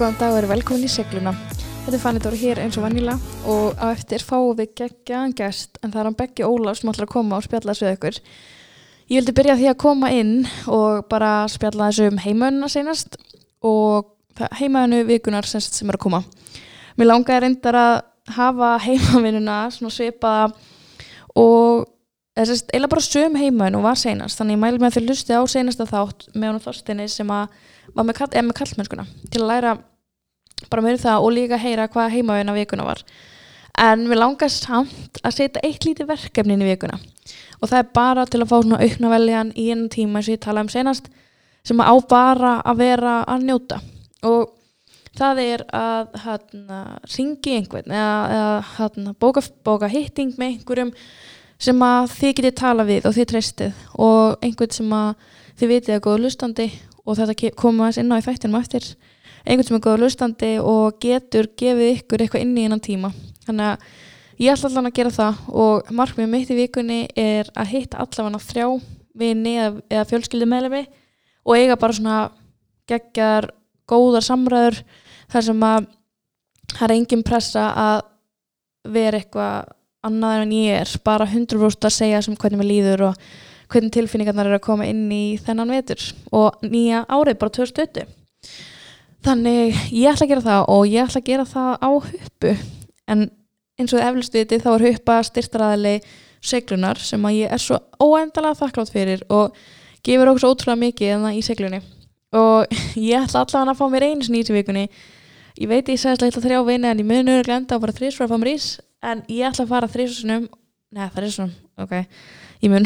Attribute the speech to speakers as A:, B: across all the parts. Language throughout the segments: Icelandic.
A: Góðan dag og eru velkomin í segluna. Þetta er Fanny Dóri hér eins og vanila og á eftir fáum við geggjaðan gest en það er hann Beggi Ólaf sem ætlar að koma og spjalla þessu við ykkur. Ég vildi byrja því að koma inn og bara spjalla þessu um heimaununa senast og heimaunu vikunar semst sem er að koma. Mér langaði reyndar að hafa heimavinnuna svona svipaða og eiginlega bara söm heimaun og var senast þannig ég mælu með því lusti á senasta þátt með og Þorstinni sem að var með, kall, með kallmennskuna til að læra bara með það og líka heyra hvað heimaveina vikuna var. En við langast samt að setja eitt lítið verkefni inn í vikuna. Og það er bara til að fá svona aukna veljan í einu tíma og ég talaði um senast sem á bara að vera að njóta. Og það er að hérna, ringi einhvern eða, eða hérna, bóka, bóka hitting með einhverjum sem að þið getið tala við og þið treystið. Og einhvern sem að þið vitið að góða lustandi og þetta koma þess inn á í þættinum eftir einhvern sem er góða lustandi og getur gefið ykkur eitthvað inn í einan tíma. Þannig að ég ætla allavega að gera það og markmið mitt í vikunni er að hitta allavega þrjá vini eða fjölskyldu meðlemi og eiga bara svona geggar góðar samræður þar sem að það er engin pressa að vera eitthvað annað en ég er bara 100% að segja sem hvernig maður líður og hvernig tilfinningarnar eru að koma inn í þennan vetur. Og nýja árið bara 2020 þannig ég ætla að gera það og ég ætla að gera það á huppu. En eins og eflust viti þá er huppa styrtaræðili seglunar sem að ég er svo óendalega þakklátt fyrir og gefur okkur svo ótrúlega mikið en það í seglunni. Og ég ætla allavega að fá mér einu snýti vikunni. Ég veit ég segist að ég ætla þrjá vini en ég munur að glenda að fara þrísvar að fá mér ís en ég ætla að fara þrísvarsunum neða svona, ok. Ég mun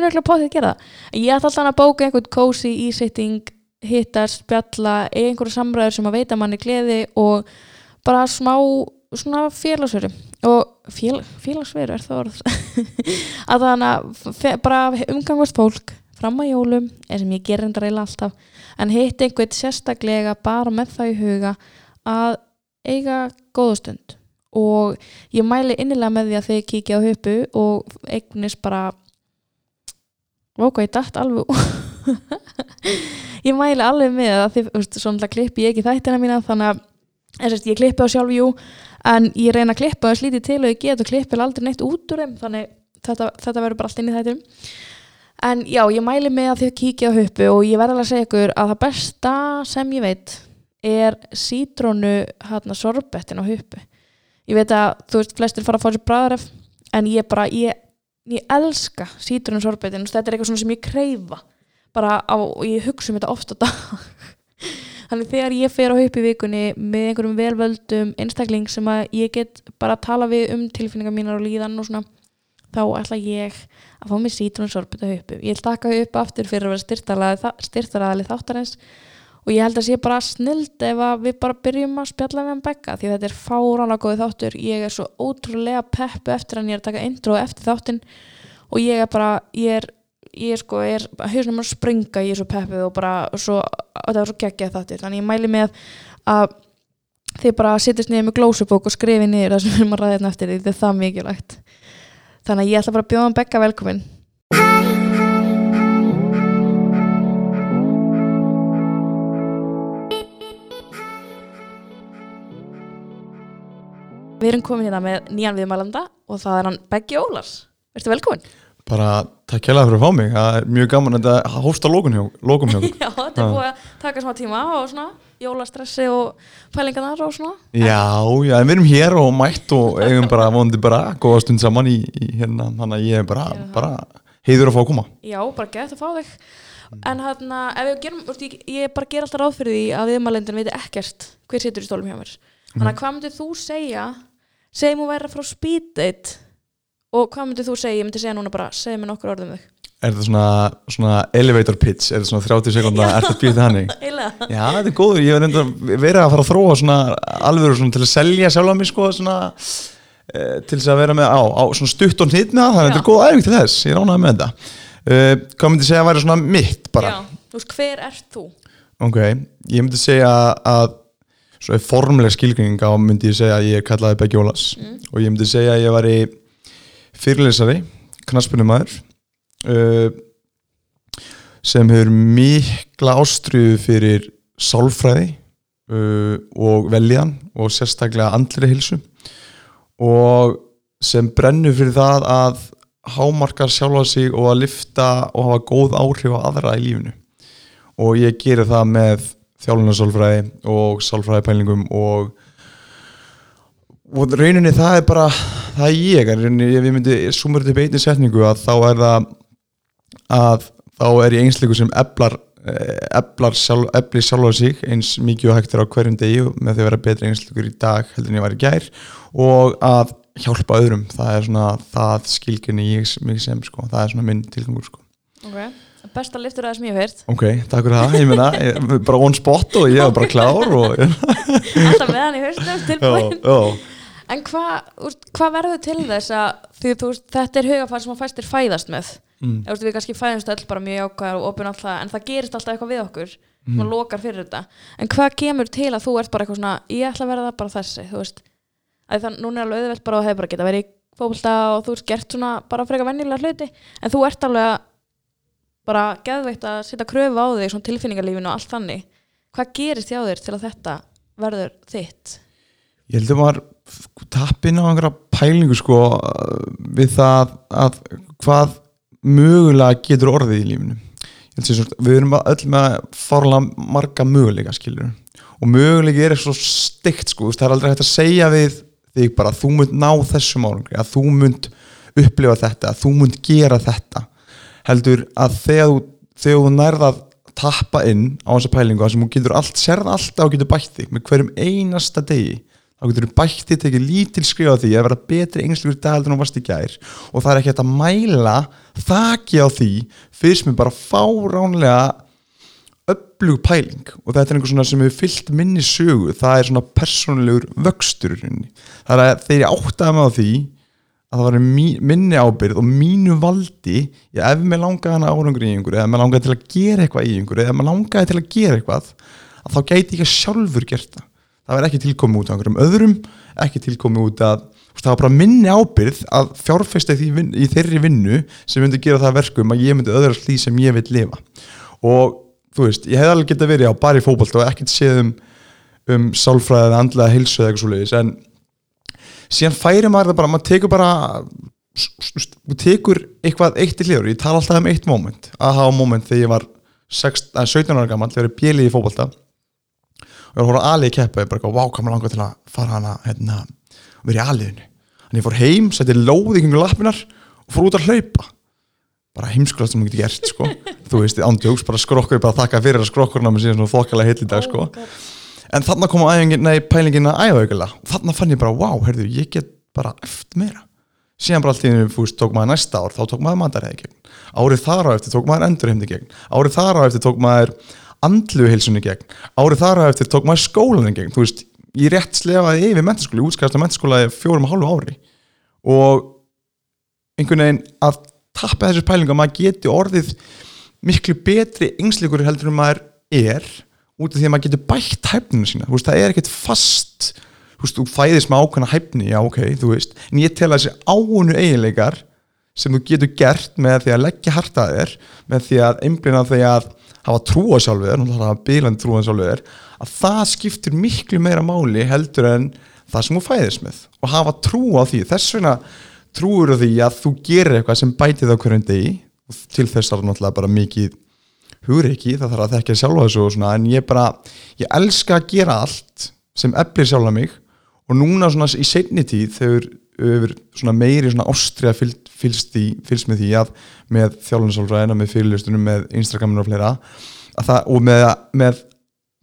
A: örgulega på því að gera það. Ég ætla alltaf að bóka einhvern cozy e-sitting hittast, spjalla einhverju samræður sem að veita manni gleði og bara smá félagsveru. Og fél, félagsveru er það orð. Að þannig að bara umgangast fólk fram að jólum eins sem ég ger enda reyla alltaf en hitt einhvern sérstaklega bara með það í huga að eiga góðustund og ég mæli innilega með því að þið kíkja á höpu og eignist bara ok, ég dætt alveg ég mæli alveg með að þið, þú veist, svona klippi ég ekki þættina mína þannig að þess, ég klippi á sjálf, jú en ég reyna að klippa það slítið til og ég get og klippi aldrei neitt út úr þeim þannig þetta, þetta verður bara allt inn í þættum en já, ég mæli með að þið kíkja á höpu og ég verði alveg að segja ykkur að það besta sem ég veit er sítrónu hérna sorbettin á höpu ég veit að þú veist flestir fara að fá sér bræðaref en ég bara, ég, ég elska sítrunum sorbeitin, þetta er eitthvað sem ég kreyfa bara á, og ég hugsa um þetta ofta þannig þegar ég fer á haup í vikunni með einhverjum velvöldum einstakling sem að ég get bara að tala við um tilfinningar mínar og líðan og svona þá ætla ég að fá mig sítrunum sorbeit á haupu, ég taka haup aftur fyrir að vera styrtaraðali þáttarins og ég held að sé bara snild ef við bara byrjum að spjalla við hann begga því þetta er fárálega góði þáttur. Ég er svo ótrúlega peppu eftir hann ég er að taka intro eftir þáttin og ég er bara, ég er ég sko, er hausnum að springa ég er svo peppuð og bara svo, það er svo geggjað þáttir, þannig ég mæli með að þið bara sittist niður með glósubók og skrifi niður það sem við erum að ræða hérna eftir því þetta er það mikilvægt þannig að ég ætla bara að bjóða hann begga velkomin Við erum komin hérna með nýjan viðmælanda og það er hann Beggi Ólars. Verður velkomin?
B: Bara takk það fyrir að fá mig. Það er mjög gaman að þetta hósta lókum hjá okkur.
A: Já, þetta er búið að taka smá tíma og svona jólastressi og pælingarnar og svona.
B: Já, já, en við erum hér og mætt og eigum bara vonandi bara góða stund saman í, í hérna, þannig að ég er bara, bara heiður að fá að koma.
A: Já, bara gett að fá þig. En hérna, ef við gerum, ég, ég bara ger alltaf ráð fyrir því að viðmælendin veit ekkert hver situr í stólum hjá mér. Þannig að hvað myndir þú segja segjum þú væri frá speed date og hvað myndir þú segja, ég myndi segja núna bara segja mér nokkur orðum þig.
B: Er þetta svona, svona elevator pitch, er þetta svona 30 sekundar er þetta býðið hannig? Já, þetta er góður, ég hef verið að fara að þróa svona alveg svona til að selja sjálf á mig sko svona e, til þess að vera með á, á svona stutt og hnitna þannig að þetta er góð æfing til þess, ég ránaði með þetta. E, Hvað myndir segja að væri svona mitt bara?
A: Já, þú veist, hver ert þú?
B: Ok, ég myndi segja að svo er formleg skilgjöning á myndi ég segja að ég fyrirlesari, knaspunumæður uh, sem hefur mikla ástriðu fyrir sálfræði uh, og veljan og sérstaklega andri hilsu og sem brennur fyrir það að hámarkar sjálfa sig og að lifta og hafa góð áhrif á aðra í lífinu. Og ég gerir það með þjálfunarsálfræði og sálfræðipælingum og og rauninni það er bara það er ég, rauninni ef ég myndi sumur þetta beitni setningu að þá er það að þá er ég einsleiku sem eblar eblar sjálf, ebli sjálfa sig eins mikið og hægt er á hverjum degi með því að vera betri einsleikur í dag heldur en ég var í gær og að hjálpa öðrum, það er svona það skilgjörni ég mig sem sko, það er svona minn tilgangur sko.
A: Ok, besta liftur aðeins hef heyrt.
B: Ok, takk fyrir það, ég meina bara on spot og ég var bara klár og
A: Alltaf meðan í haustum tilbúin En hvað hva verður til þess að því þú þetta er hugafæri sem að fæstir fæðast með mm. veist, við kannski fæðumst öll bara mjög ákvæðar og opin alltaf, en það gerist alltaf eitthvað við okkur mm. og lokar fyrir þetta en hvað kemur til að þú ert bara eitthvað svona ég ætla að verða bara þessi, veist að það núna er alveg auðvelt bara að hefur bara geta verið í fólkvölda og þú ert gert svona bara frekar vennilega hluti, en þú ert alveg bara geðveikt að setja kröfu á þig, svona tilfinningarlífinu og allt þannig hvað gerist hjá þér til að þetta verður þitt?
B: Ég held að maður tappin á einhverja pælingu sko við það að hvað mögulega getur orðið í lífinu. Svona, við erum öll með fárlega marga möguleika skilur og möguleiki er svo stygt sko það er aldrei hægt að segja við þig bara þú munt ná þessum álangri að þú munt upplifa þetta að þú munt gera þetta. Heldur að þegar þú, þegar þú nærða að tappa inn á þessa pælingu að sem þú getur allt, sérða alltaf og getur bætt þig með hverjum einasta degi þá getur þú bætti tekið lítil skrifa því að vera betri engslugur dagaldun og vast í gær. Og það er ekki að mæla þakki á því fyrst með bara fáránlega öflug pæling. Og þetta er einhver svona sem hefur fyllt minni sögu, það er svona persónulegur vöxtur það er að þeir áttaði með á því að það var minni ábyrð og mínu valdi ég ef mér langaði hana árangur í einhverju eða mér langaði til að gera eitthvað í einhverju eða mér langaði til að gera eitthvað að þá gæti ég sjálfur gert það það verði ekki tilkomið út af einhverjum öðrum ekki tilkomið út af það var bara minni ábyrð að fjárfesta í, í þeirri vinnu sem myndi gera það verkum að ég myndi öðrast því sem ég vil lifa. Og þú veist, ég hef alveg gett að verið á bara í fókbalt og ekkert séð um, um sálfræðið, andlega hilsu eða eitthvað svo leiðis en síðan færi maður það bara, maður tekur bara maður tekur eitthvað eitt í hljóður, ég tala alltaf um eitt móment aha móment þegar ég var 16, 17 ára gammal, þegar ég bjelið í fókbalta og ég var að í keppa ég bara, wow, kannu langa til að fara hana hérna, verið í aðliðinu þannig ég fór heim, setti lóð í kringu lappinar og fór út að hlaupa. Bara heimskulast sem hún geti gert sko. þú veist, ándjóks, bara skrokkur bara þakka fyrir að skrokkurna með síðan svona þokkalega hitt í dag sko. en þannig kom æfingin, nei, pælingin að æfa aukala og þannig fann ég bara, wow, herðu, ég get bara eftir meira. Síðan bara alltaf, þú veist, tók maður næsta ár þá tók maður mataræði gegn, árið þar á eftir tók maður endurheimdi gegn, árið þar á eftir tók maður andluhilsunni gegn. Árið þar á eftir tók maður skólanin gegn. Þú veist, ég rétt slefaði yfir mentaskóli, útskæðast á mentaskóla fjórum og hálfu ári. Og einhvern veginn að tapja þessu pælinga að maður geti orðið miklu betri yngsleikur heldur en maður er út af því að maður getur bætt hæfninu sína, veist, það er ekkert fast. Þú veist, þú fæðist með ákveðna hæfni já, ok, þú veist, en ég tel að þessi áunu eiginleikar sem þú getur gert með því að leggja hartaðir með því að einblina því að hafa trú á sjálfur, hafa bílandi trú á sjálfur að það skiptir miklu meira máli heldur en það sem þú fæðist með og hafa trú á því. Þess vegna trúur því að þú gerir eitthvað sem bætið á hverjum degi og til þess er náttúrulega bara mikið hugreiki, það þarf að þekka sjálfa þessu og svona, en ég bara, ég elska að gera allt sem eflir sjálfa mig og núna svona í setni tíð þegar við svona meiri ástriða fylgst, fylgst með því að með þjálfinsálfræðina, með fyrirlistunum, með Instagraminu og fleira það, og með, með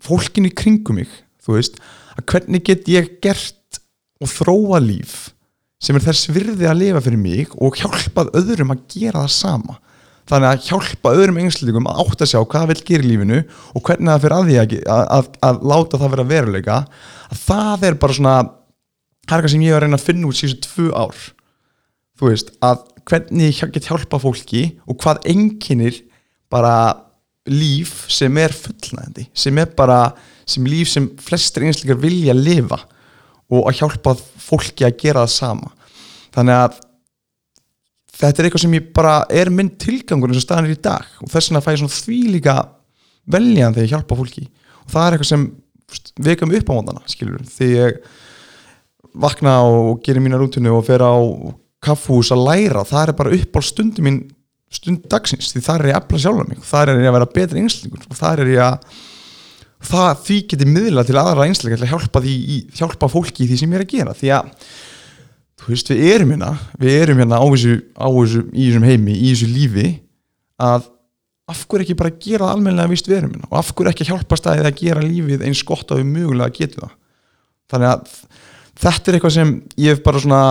B: fólkinu kringum mig þú veist, að hvernig get ég gert og þróa líf sem er þess virði að lifa fyrir mig og hjálpað öðrum að gera það sama? Þannig að hjálpa öðrum engslíkum að átta sig á hvað það vil gera í lífinu og hvernig það fyrir að því að, að, að, að láta það vera veruleika að það er bara svona það er eitthvað sem ég var að reyna að finna út síðan tvö ár þú veist, að hvernig ég get hjálpa fólki og hvað enginnir bara líf sem er fullnægandi sem er bara, sem líf sem flestir einstakar vilja lifa og að hjálpa fólki að gera það sama. Þannig að þetta er eitthvað sem ég bara er minn tilgangur eins og staðan er í dag og þess vegna fæ ég svona því líka veljan þegar ég hjálpa fólki. Og það er eitthvað sem veka mig upp á mótana skilur, því ég vakna og gerir mína rútinu og fer á kaffús að læra, það er bara upp á stundi mín stund dagsins, því það er ég að efla sjálf mig, það er ég að vera betri einslingur og það er ég að það því getið miðla til aðra einslingar til að hjálpa, því, hjálpa fólki í því sem ég er að gera því að þú veist við erum hérna við erum hérna á þessu, á þessu í þessum heimi, í þessu lífi að af hverju ekki bara gera það almennilega vist við erum hérna og af hverju ekki hjálpa staðið að gera lífið eins gott að við mögulega getum það? Þannig að þetta er eitthvað sem ég hef bara svona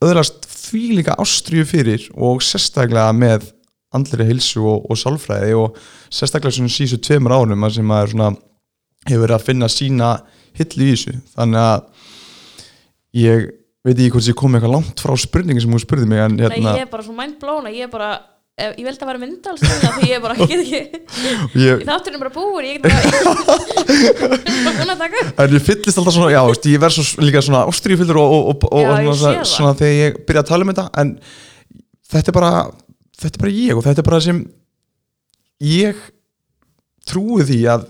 B: öðrast því líka ástriðu fyrir og sérstaklega með andleri hilsu og, og sálfræði og sérstaklega svona sísu tveimur ánum sem að svona, hefur verið að finna sína hillu í þessu. Þannig að ég veit ekki hvort ég kom eitthvað langt frá spurningi sem hún spurði mig en,
A: hérna... Nei, ég er bara svo mindblown ég er bara, ég veldi að vera myndalstöða því ég er bara, get ekki ég... þáttur er bara búin, ég get
B: bara en ég fyllist alltaf svona, já, ég verð svo líka svona ástríðfylgur og, og, og, já, og svona, svona þegar ég byrja að tala um þetta en þetta er bara þetta er bara ég og þetta er bara sem ég trúi því að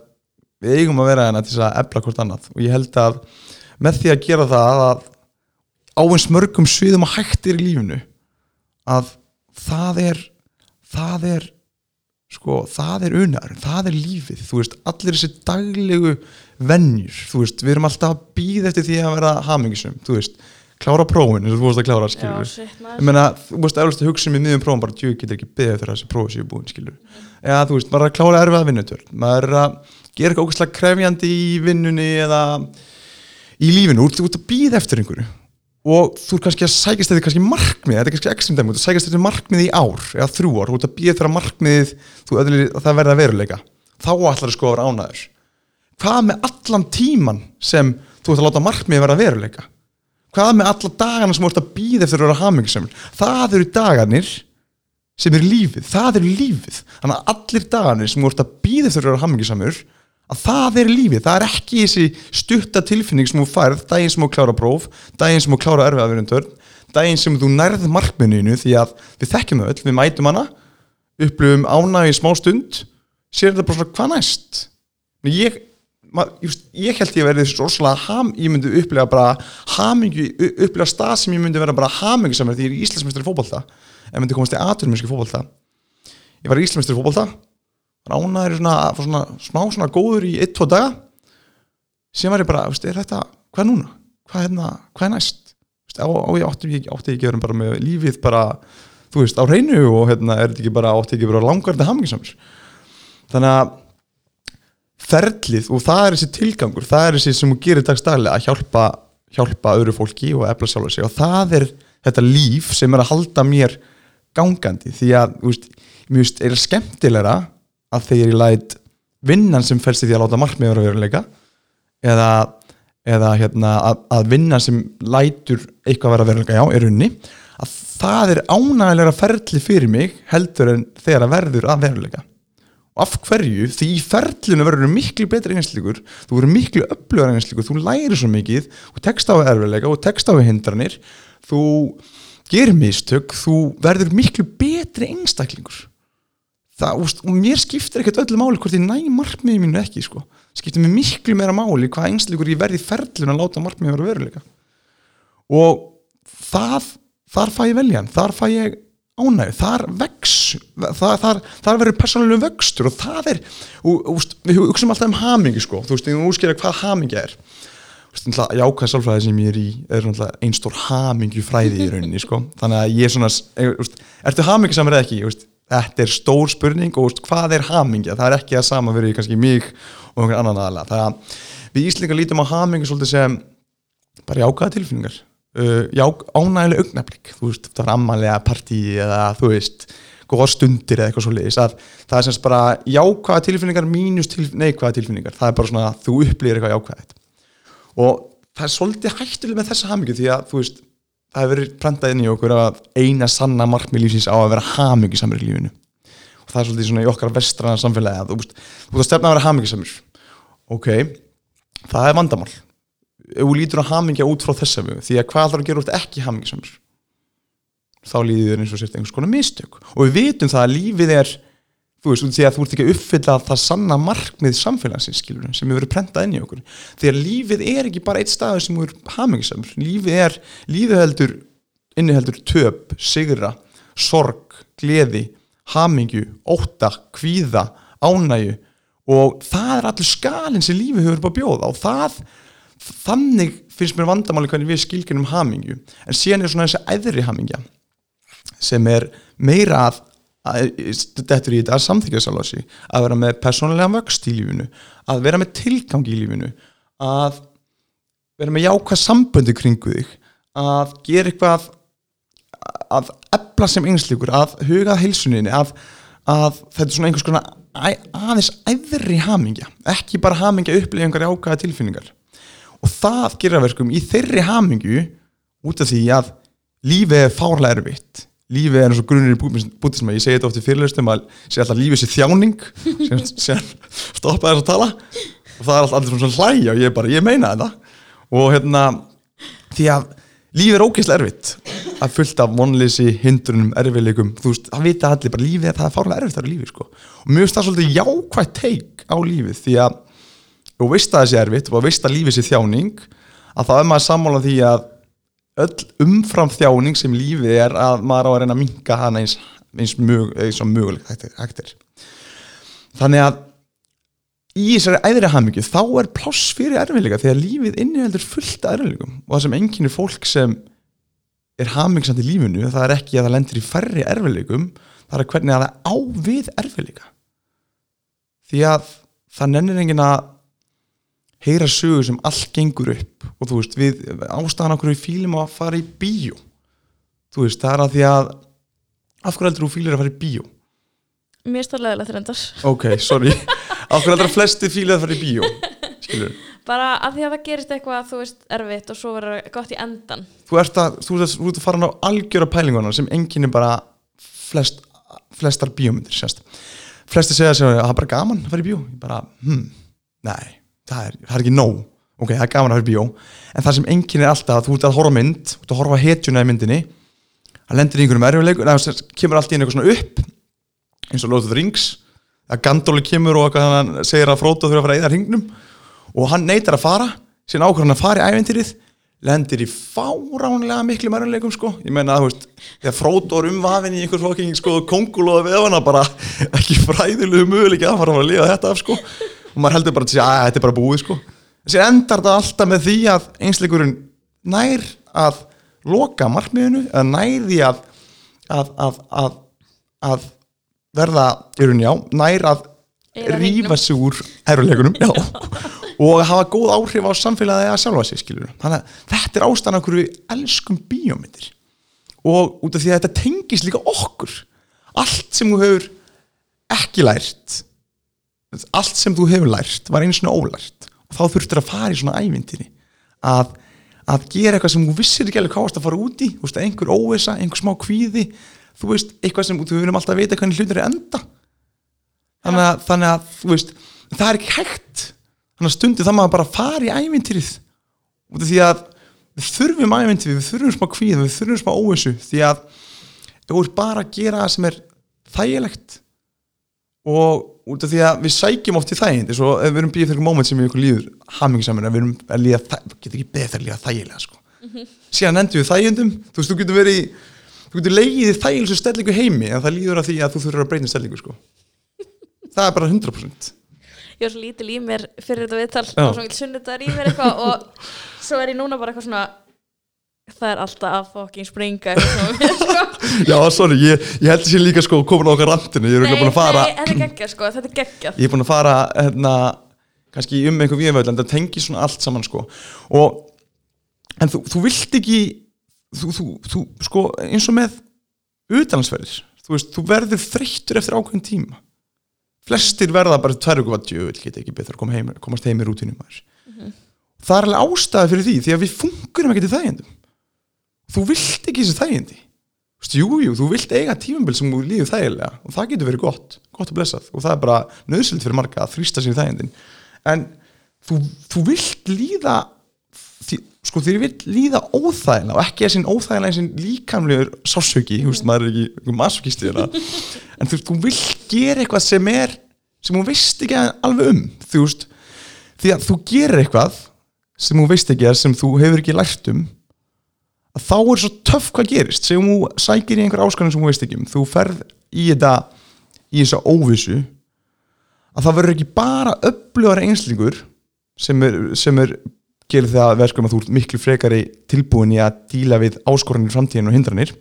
B: við eigum að vera hérna til að ebla hvort annað. Og ég held að með því að gera það að á eins mörgum sviðum að hægtir í lífinu að það er það er sko, það er unar, það er lífið þú veist, allir þessi daglegu vennjur, þú veist, við erum alltaf að býða eftir því að vera hamingisum þú veist, klára prófin, þú veist að klára skilur, Já, shit, ég menna, þú veist, að hugsa um í miðjum prófin, bara djú, getur ekki beðið þegar þessi prófi séu búin, skilur eða ja, þú veist, maður er að klára erfið að vinna maður er að gera eitthvað ógæslega krefjandi í vinnunni eða í lífinu, þú ert að býða eftir einhverju og þú er kannski að sækast þetta kannski markmið, þetta er kannski ekstrim dæmi, þú sækast þetta markmið í ár eða þrjú ár, þú ert að býja þeirra markmið þú öðlir að það verða veruleika. Þá ætlar það sko að vera ánaður hvað með allan tíman sem þú ert að láta markmið verða veruleika? Hvað með alla dagana sem þú ert að býja eftir að vera hamingisamil, það eru daganir sem eru lífið, það eru lífið. Þannig að allir daganir sem þú ert að býja eftir að vera hamingisamur að það er lífið, það er ekki þessi stutta tilfinning sem þú færð daginn sem þú klára próf, daginn sem þú klára erfiðaverjumtörn, daginn sem þú nærð markminninu því að við þekkjum öll, við mætum hana, upplifum ánægi smá stund, sér þetta bara svona hvað næst? Ég, mað, just, ég held ég að verði þessu orðslega ham, ég myndi upplifa bara hamingu, upplifa stað sem ég myndi vera bara hamingu samar því ég er íslensmestri fókbalta en myndi komast í aturmesski fókbalta ég var íslensmestri fókbalta ránaður svona, svona smá svona góður í 1-2 daga. Sem var ég bara, veist, er þetta hvað núna, hvað er, hérna, hvað er næst? Veist, á, á ég átti ekki átti að vera bara með lífið bara þú veist, á reynu og hérna er þetta ekki bara átti ekki bara langarði hamingisamur þannig að ferlið og það er þessi tilgangur það er þessi sem þú gerir dagstæðilega að hjálpa hjálpa öðru fólki og efla sjálfur sig. Og það er þetta líf sem er að halda mér gangandi. Því að, þú veist, mjög veist, er skemmtilegra að þegar ég læt vinnan sem fælst í því að láta markmið vera veruleika eða, eða hérna, að, að vinnan sem lætur eitthvað vera veruleika, já, er unni að það er ánægilega ferli fyrir mig heldur en þegar að verður að veruleika. Og af hverju, því í ferlinu verður miklu betri einslikur, þú verður miklu öflugar einslikur, þú lærir svo mikið og tekst á erfiðleika og tekst á hindranir þú gerir mistök þú verður miklu betri einstaklingur það, og mér skiptir ekkert öllu máli hvort ég næ markmiði mínu ekki sko. skiptir mér miklu meira máli hvað einsleikur ég verði ferðlun að láta markmiði vera veruleika og það, þar fæ ég veljan þar fæ ég ánæg þar vex þar, þar, þar verður personalum vöxtur og það er og, og, við hugsaum alltaf um hamingi sko. þú veist, ég útskýra hvað hamingi er jákvæð sálfræði sem ég er í er einn stór hamingi fræði í rauninni sko. þannig að ég er svona ertu hamingi samverð ekki, þetta er stór spurning og hvað er hamingja, það er ekki að sama verið kannski mig og einhvern annan aðalega það að við Íslingar lítum á hamingju svolítið sem bara jákaða tilfinningar. Uh, ják, ánægileg augnablík þú veist, það er ammanlega partíi eða þú veist, góða stundir eða eitthvað svolítið að það er semst bara jákaða tilfinningar mínus til, neikvæða tilfinningar? Það er bara svona að þú upplýðir eitthvað jákaðið og það er svolítið hættuleg með þessa hamingju því að þú veist það hefur verið prentað inn í okkur að eina sanna markmið lífsins á að vera hamingisamur í lífinu. Og það er svolítið svona í okkar vestrana samfélagi að þú veist, þú veist að stefna að vera hamingisamur ok, það er vandamál. Þú lítur að hamingja út frá þess að við því að hvað þarf að gera út ekki hamingisamur þá líður þér eins og sért einhvers konar mistök. Og við vitum það að lífið er þú veist, því að þú ert ekki að uppfylla það sanna markmið samfélagsins skilur, sem hefur verið prentað inn í okkur. Því að lífið er ekki bara eitt stað sem er hamingisamur, lífið er lífið heldur, inniheldur töp, sigra, sorg gleði, hamingju óta, kvíða, ánægu og það er allur skalinn sem lífið hefur bara bjóða. Og það þannig finnst mér vandamáli hvernig við skilgjum hamingju, en síðan er svona þessi æðri hamingja sem er meira að þetta er í þetta að samþykja sálási að vera með persónulega vöxt í lífinu að vera með tilgang í lífinu að vera með jákvæð samböndi kringu þig að gera eitthvað að ebla sem einslíkur að hugað heilsuninni að, að þetta er svona einhvers konar aðeins æðri hamingja ekki bara hamingja upplýði einhverja ákvæða tilfinningar. Og það gerir verkum í þeirri hamingju út af því að lífið er fárlega erfitt lífið er eins og grunnir í bútisma ég segi þetta oft í fyrirlustum að segja alltaf lífið sé þjáning sem stoppa þess að tala. Og það er alltaf allir svona hlæja og ég, bara, ég meina þetta. Og hérna því að lífið er ógeðslega erfitt. Að fullt af vonleysi, hindrunum, erfiðleikum. Þú veist, það vita allir bara lífið það er fárlega erfitt á lífið sko. Og mjög stað svolítið jákvægt teik á lífið því að þú veist að það sé erfitt og veist að lífið sé þjáning að þá er maður sammála því að öll umfram þjáning sem lífið er að maður á að reyna að minka hana eins, eins, mjög, eins og mögulegt hægtir þannig að í þessari æðri hafmyggju þá er pláss fyrir erfiðleika því að lífið inniheldur fullt af erfiðleikum. Og það sem enginni fólk sem er hafmyggsand í lífinu það er ekki að það lendir í færri erfiðleikum það er hvernig að það á við erfiðleika. Því að það nennir engin að heyra sögur sem allt gengur upp og þú veist, við ástæðan okkur við fýlum að fara í bíó. Þú veist, það er að því að af hverju heldur þú fýlir að fara í bíó?
A: Mér stórlega þröndar
B: Ok, sorry, af hverju heldur að flesti fýlir að fara í bíó? Skilur
A: Bara að því að það gerist eitthvað, þú veist, erfitt og svo verður gott í endan
B: Þú ert að, þú að, þú ert að fara á algjöra pælinguna sem enginn er bara flest, flestar bíómyndir, sérst Flesti segja að það er bara gaman að fara í bíó. Bara, hm, nei það er, það er ekki nóg. Ok, það er gaman að höfða bíó. En það sem enginn er alltaf, þú ert að horfa mynd þú ert að horfa hetjuna í myndinni það lendir í einhverjum erfiðleikum, það kemur alltaf inn eitthvað svona upp eins og the Rings að Gandalf kemur og hann segir að Frodo þurfa að fara að eða hringnum og hann neytar að fara síðan ákvæður hann að fara í æventýrið lendir í fáránlega miklu mærunleikum sko, ég meina að þú veist þegar Frodo er umvafin í einhvers fokking sko kongulóða við hana bara ekki fræðilegu möguleik að fara að lifa þetta af sko og maður heldur bara að þetta er bara búið sko. Þessi endar þetta alltaf með því að einsleikurinn nær að loka margmiðinu, eða nær því að að, að, að, að verða í rauninni á nær að rýfa sig úr erfuleikunum og hafa góð áhrif á samfélagi að sjálfa sig skilur. þannig að þetta er ástæðan okkur við elskum bíómyndir. Og út af því að þetta tengis líka okkur. Allt sem þú hefur ekki lært allt sem þú hefur lært var einu svona ólært. Og þá þurftur að fara í svona ævindinni að, að gera eitthvað sem þú vissir ekki alveg hvað að fara úti veist, einhver óvisa, einhver smá kvíði. Þú veist, eitthvað sem þú verðum alltaf vita hvernig hlutur er enda. Þannig að, þannig að veist, það er ekki hægt. Þannig að stundu það maður bara fara í ævindinni út af því að við þurfum ævindinni, við þurfum smá kvíði við þurfum smá óvisu því að þú ert bara að gera það sem er þægilegt og út af því að við sækjum oft í þægind eins og ef við erum býðið fyrir moment sem við ykkur líður hamingisamur en við erum að líða, getur ekki beðið að líða þægilega sko. mm -hmm. síðan endur við þægindum þú veist, þú getur verið þú getur leiðið þægileg sem stellingu heimi en það líður að því að þú þurfur að breyna stellingu sko. það er bara 100%
A: Ég var svo lítil í mér fyrir þetta viðtal og svo sunnitaður í mér eitthvað og svo er ég núna bara eitthvað svona það er alltaf að fokking springa sko.
B: Já, sorry, ég, ég held sér líka sko komin á okkar randinu, ég er
A: búin
B: að fara
A: Nei, þetta er geggjað sko, þetta er geggjað.
B: Ég er búin að fara, hérna kannski um einhver viðvöld, en það tengir svona allt saman sko, og en þú, þú vilt ekki þú, þú, þú, sko, eins og með utalansverðir, þú veist, þú verður þreyttur eftir ákveðin tíma. Flestir verða bara tverju og að djövel geta ekki betur að koma heim, komast heim í rútinum mm -hmm. það er alveg ástæði fyrir því því að við fungurum ekki til þægendum þú vilt ekki þessi þægindi. Jújú, þú vilt eiga tífumbil sem þú líður þægilega og það getur verið gott, gott að blessað og það er bara nöðsöld fyrir marga að þrýsta sér í þægindin. En þú, þú vilt líða því, sko þér vil líða óþægilega og ekki sín óþægilega sín líkamlegur sásauki, þú veist, maður er ekki masokist í þetta, en þú þú vil gera eitthvað sem er sem hún veist ekki alveg um þú veist, því að þú gerir eitthvað sem hún veist ekki að sem þú hefur ekki lært um að þá er svo töff hvað gerist. Sem þú sækir í einhver áskanum sem hún veist ekki um þú ferð í þetta í þessa óvissu að það verður ekki bara öflugar einslingur sem er, sem er gerir það að verðskum að þú ert miklu frekari tilbúin í að díla við áskoranir framtíðin og hindranir.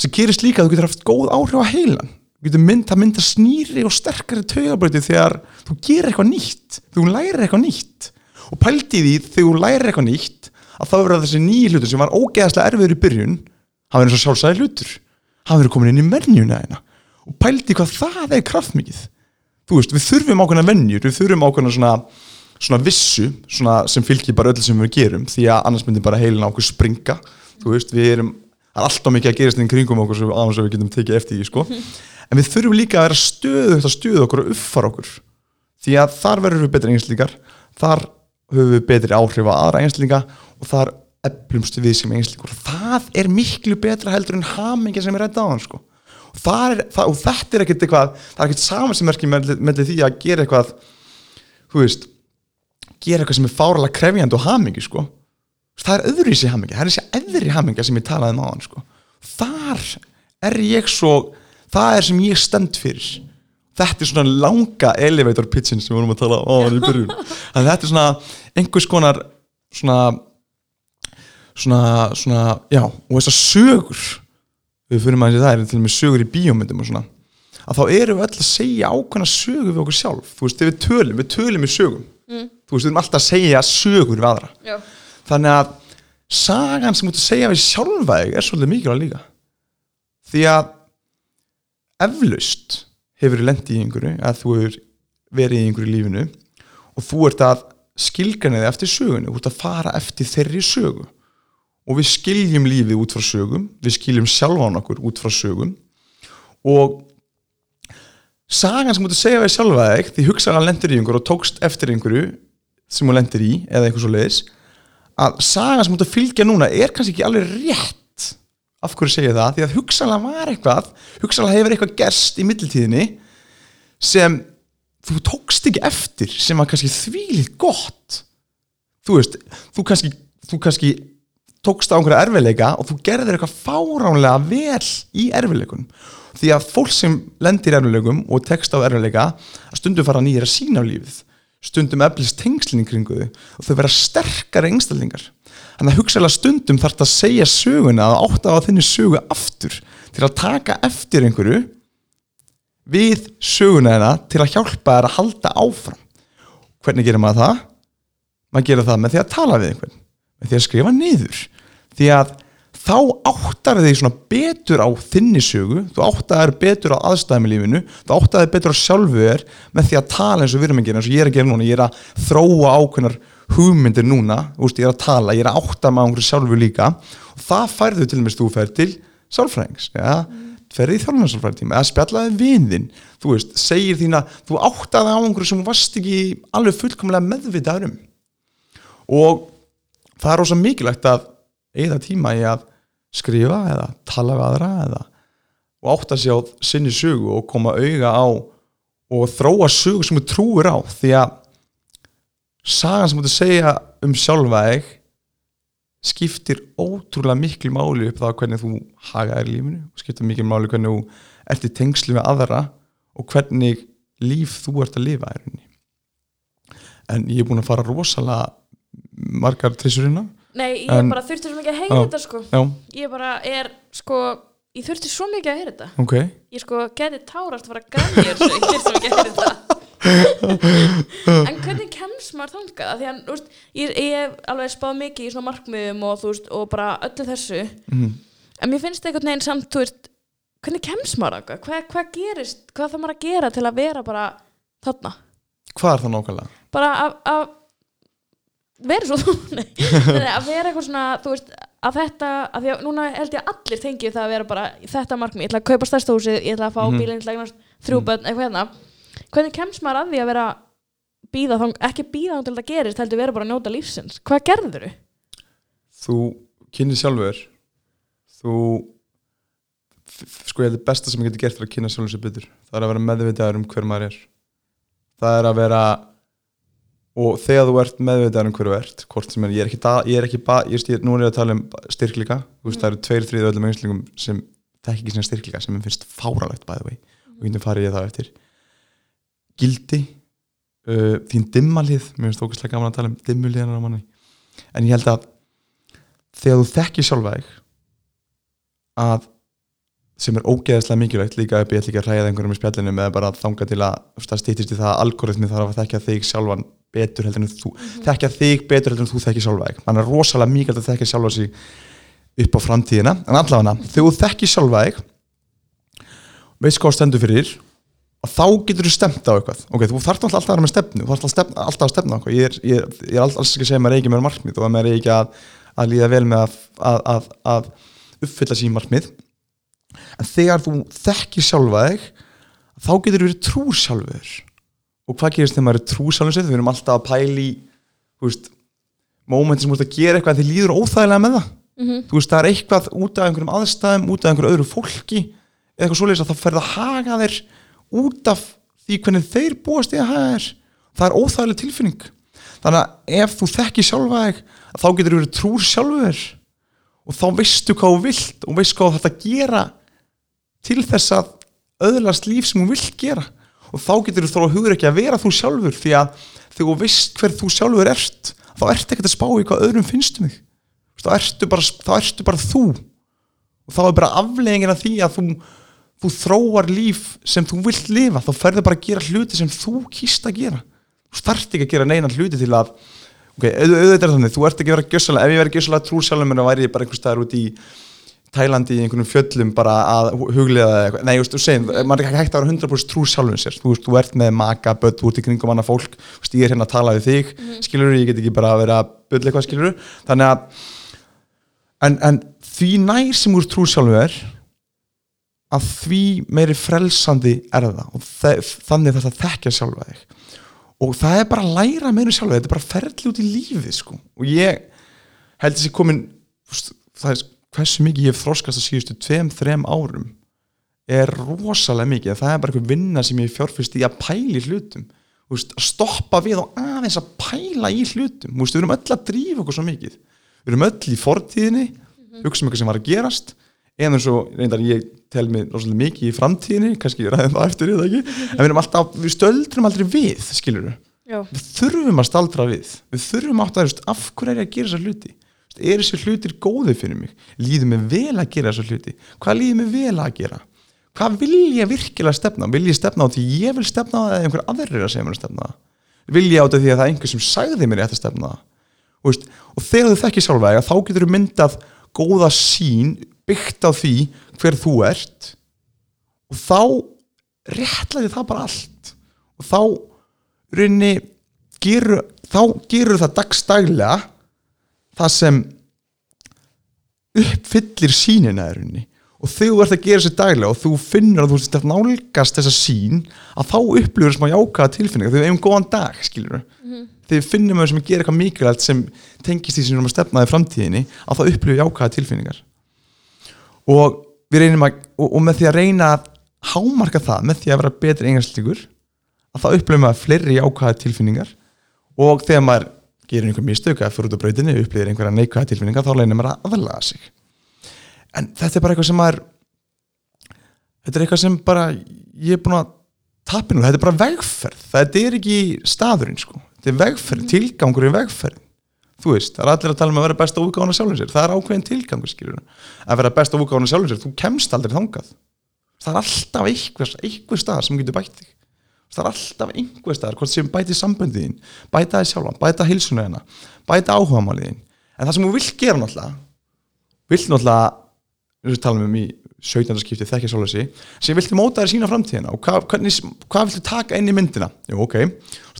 B: Sem gerist líka að þú getur haft góð áhrif á heilan. Mynd, það mynda snýri og sterkari taugabröyti þegar þú gerir eitthvað nýtt þú lærir eitthvað nýtt. Og pælti því þegar þú lærir eitthvað nýtt að þá verður þessi nýju hlutur sem var ógeðslega erfiður í byrjun hafa verið svo sjálfsæði hlutur. Hafa verið komin inn í mennjuna þeina og pælti hvað það er kraftmikið. Þú veist, við þurfum ákveðna vennjur við þurfum ákveðna svona, svona vissu svona sem fylgir bara öll sem við gerum því að annars myndir bara heilin á okkur springa. Þú veist, við erum, er alltaf mikið að gerast inn kringum okkur svo aðeins að við getum tekið eftir því sko. En við þurfum líka að vera stöðu þetta stöðu okkur og uppfara okkur því að þar verður við betri einslingar þar höfum við betri áhrif á aðra einslinga og þar eflumstu við sem einslingur það er miklu betra heldur en hamingi sem er rætt á hann sko. og, er, það, og þetta er ekkert eitthvað það er ekkert samansemmerki með, með því að gera eitthvað þú veist gera eitthvað sem er fáralega krefjand og hamingi sko. það er öðru í sig hamingi það er þessi öðri haminga sem ég talaði um á hann sko. þar er ég svo það er sem ég stend fyrir þetta er svona langa elevator pitchin sem við vorum að tala á hann í byrjun að þetta er svona einhvers konar svona svona, svona, já og þessar sögur við fyrir maður að það er til og með sögur í bíómyndum og svona að þá eru við öll að segja ákvæmna sögur við okkur sjálf. Þú veist, við tölum, við tölum í sögum. Mm. þú veist, við erum alltaf að segja sögur við aðra. Já. þannig að sagan sem ert að segja við sjálfvæg er svolítið mikilvæg líka. Því að eflaust hefur lendi í einhverju að þú hefur verið í einhverju lífinu og þú ert að skilganiði eftir sögunni, þú ert að fara eftir þeirri sögu og við skiljum lífið út frá sögum við skiljum sjálfán okkur út frá sögum. Og sagan sem ert að segja við sjálfa þig því hugsaðan lendir í einhverju og tókst eftir einhverju sem þú lendir í eða einhvers og leiðis að sagan sem ert að fylgja núna er kannski ekki alveg rétt. Af hverju segja það, því að hugsalega var eitthvað hugsalega hefur eitthvað gerst í middeltíðinni sem þú tókst ekki eftir sem var kannski þvílið gott. Þú veist, þú kannski, þú kannski tókst á einhverja erfiðleika og þú gerðir eitthvað fáránlega vel í erfiðleikunum því að fólk sem lendir erfiðleikum og tekst á erfiðleika að stundum fara nýjir að sína á lífið stundum eflist tengslinn kringu þau og þau vera sterkari engstallingar Þannig að hugsaðlega stundum þarf þetta að segja söguna að átta á þinni sögu aftur til að taka eftir einhverju við söguna þeirra til að hjálpa þeirra að halda áfram. Hvernig gerir maður það? Maður gerir það með því að tala við einhvern, með því að skrifa niður. Því að þá áttar þig svona betur á þinni sögu, þú áttar þig betur á aðstæðum í lífinu, þú áttar þig betur á sjálfu þér með því að tala eins og við erum að gera, eins og ég er að gera núna, ég er að þróa ákveðnar hugmyndir núna, úst, ég er að tala, ég er að átta maður einhverju sjálfu líka og það færðu til og með stúferð til sálfræðings, ja? mm. ferði í þjálfnarsálfræðingtíma eða spjallaði viðinn, þú veist, segir þína, þú áttaði á einhverju sem það er ósað mikilvægt að eða tíma í að skrifa eða tala við aðra eða og átta sig á sinni sögu og koma auga á og þróa sögu sem þú trúir á því að sagan sem þú að segja um sjálfa þig skiptir ótrúlega miklu máli upp þá hvernig þú hagaðir lífinu og skiptir miklu máli hvernig þú ert í tengslu með aðra og hvernig líf þú ert að lifa er. en ég er búin að fara rosalega margar trissurina
A: Nei, ég en, bara þurfti svo mikið að heyra á, þetta sko. Já. ég bara er sko ég þurfti svo mikið að heyra þetta.
B: Okay.
A: ég sko geti tárast að fara að græðja ég þurfti svo mikið að heyra þetta. En hvernig kemst maður þangað? Því að veist, ég, ég hef alveg spáð mikið í svona markmiðum og, veist, og bara öllu þessu. Mm. en mér finnst einhvern veginn samt veist, hvernig kemst maður þangað? Hvað, hvað gerist, hvað þarf maður að gera til að vera bara þarna?
B: Hvað er það nákvæmlega?
A: bara að vera svo að vera eitthvað svona veist að þetta, að því að núna held ég að allir tengið það að vera bara þetta markmið, ég ætla að kaupa stærsta ég ætla að fá mm -hmm. bílinn, ég ætla að eignast þrjú börn, eitthvað hérna. Hvernig kemst maður að því að vera býða þá, ekki býða þá til þetta gerist heldur vera bara að njóta lífsins? Hvað gerður þau?
B: þú kynni sjálfur þú sko ég held að besta sem ég geti gert fyrir að kynna sjálfur sér betur. Það er að vera meðvitaður um hver maður er. Það er að vera og þegar þú ert meðvitaður um hver þú ert hvort sem er, ég er ekki, ég er ekki ba, ég, ég, nú er ég að tala um styrklíka mm. það eru tveir, þrið öllum einslingum sem er ekki svona styrklíka sem finnst fáralegt bæði vei mm. og hvernig farið ég það eftir gildi uh, þín dimmalið, mér finnst ógæslega gaman að tala um dimmuliðanar á manni en ég held að þegar þú þekkir sjálfa þig að sem er ógeðslega mikilvægt líka ef ég ætla ekki að ræða einhverjum í spjallinu með bara þanga til að stýttist í það að algoritmi þarf að þekkja þig sjálfan betur heldur en þú mm -hmm. þekkja þig betur heldur en þú þekkir sjálfa þig. Þannig er rosalega mikilvægt að þekkja sjálfa sig upp á framtíðina, en allavega þegar þú þekkir sjálfa þig veist hvað stendur fyrir og þá getur þú stemt á eitthvað. Ok, þú þarf alltaf að vera með stefnu þú þarf alltaf, að stefna á eitthvað. Ég er, ég ég er alltaf ekki að segja að maður er ekki með markmið og að maður er ekki að, að líða vel með að, að, að uppfylla sín markmið en þegar þú þekkir sjálfa þig þá getur þú verið trúr sjálfur og hvað gerist þegar maður er trúr sjálfur við erum alltaf að pæli mómentin sem þú ert að gera eitthvað en þið líður óþægilega með það. Mm -hmm. þú veist það er eitthvað út af einhverjum aðstæðum út af einhverju öðru fólki eða eitthvað svoleiðis að það ferða að haga þér út af því hvernig þeir búast í að haga þér. Það er óþægileg tilfinning. Þannig að ef þú þekkir sjálfa þig þá getur þú verið trúr sjálfur. Og þá veistu hvað þú vilt og veistu hvað þetta gera til þess að öðlast líf sem þú vilt gera. Og þá getur þú þó að hugra ekki að vera þú sjálfur því að þegar þú veist hver þú sjálfur ert þá ert ekki að spá í hvað öðrum finnstu mig þá ertu bara, þá ertu bara þú. Og þá er bara afleggingin af því að þú, þú þróar líf sem þú vilt lifa. Þá ferður bara að gera hluti sem þú kýst að gera. Þú starft ekki að gera neina hluti til að ok, auðvitað er þannig, þú ert ekki að vera gjössalega, ef ég verði gjössalega trú sjálfum en þá væri ég bara einhver staðar út í Tælandi í einhvern fjöllum bara að hugliða eitthvað, nei, þú veist, maður er ekki hægt að vera 100% trú sjálfum sér, þú veist, þú ert með maka, börn, þú ert í kringum annað fólk, þú veist, ég er hérna að tala við þig, mm -hmm. skilur, ég get ekki bara að vera að byrja eitthvað, skilur, þannig að en, en því nær sem úr trú sjálfum er að því meiri frelsandi er það. Og þannig þarf það að þekkja sjálfa þig. Og það er bara að læra meira sjálfa, þetta er bara ferli út í lífið, sko, og ég held þessi komin, það er hversu mikið ég hef þróskast á síðustu tveim, þrem árum er rosalega mikið. Það er bara eitthvað vinna sem ég fjárfyrst í að pæli hlutum. Veist, að stoppa við og aðeins að pæla í hlutum. Veist, við erum öll að drífa okkur svo mikið. Við erum öll í fortíðinni -hmm. hugsa um eitthvað sem var að gerast en eins og reyndar ég tel mig rosalega mikið í framtíðinni kannski ég ræði það eftir en við, alltaf, við stöldrum aldrei við skilur við þurfum að staldra við. Við þurfum átt að af hverju er ég að gera þessar hluti er þessi hlutir góði fyrir mig? Líður mig vel að gera þessu hluti? Hvað líður mig vel að gera? Hvað vil ég virkilega stefna vil ég stefna á því ég vil stefna á það eða einhver aðrir að segja mér að stefna vil ég á því að það er einhver sem sagði mér að stefna og, veist, og þegar þú þekkir sjálfvega þá getur þú myndað góða sín byggt á því hver þú ert og þá réttlæði það bara allt. Og þá rauninni gerur, þá gerur það dagstæglega það sem uppfyllir sínina er unni og þegar þú ert að gera þessi daglega og þú finnur að þú ert að nálgast þessa sín að þá upplifur þessum að jákaða tilfinninga þegar við hefum góðan dag, skiljur mm -hmm. þegar við finnum að við gerum eitthvað mikilvægt sem tengist við erum að stefnaði framtíðinni að þá upplifur jákaða tilfinningar. Og við reynum að og, og með því að reyna að hámarka það með því að vera betri engarslugur að þá upplifum við að fleiri jákaða tilfinningar. Og þegar maður gerir einhver mistök að fyrir út á brautinu upplýðir einhverja neikvæða tilfinninga þá leynir maður að aðlaga sig. En þetta er bara eitthvað sem maður þetta er eitthvað sem bara ég er búin að tapinu, þetta er bara vegferð. Þetta er ekki staðurinn sko. Þetta er vegferð, mm. tilgangur í vegferð þú veist, það er allir að tala um að vera besta útgáðan sjálfum sér, það er ákveðin tilgangur skilur að vera besta útgáðan sjálfum sér, þú kemst aldrei þangað. Það er alltaf einhver, einhver stað sem getur bætt þig það er alltaf einhver staðar, hvort sem bæti samböndiðin bæta það sjálfan, bæta hilsuna hérna bæta áhugamáliðin en það sem þú vill gera náttúrulega vill náttúrulega, við talum um í 17. skipti þekkja þessi sem vilti móta þér sína framtíðina og hvað, hvernig, hvað viltu taka inn í myndina? Jú, ok,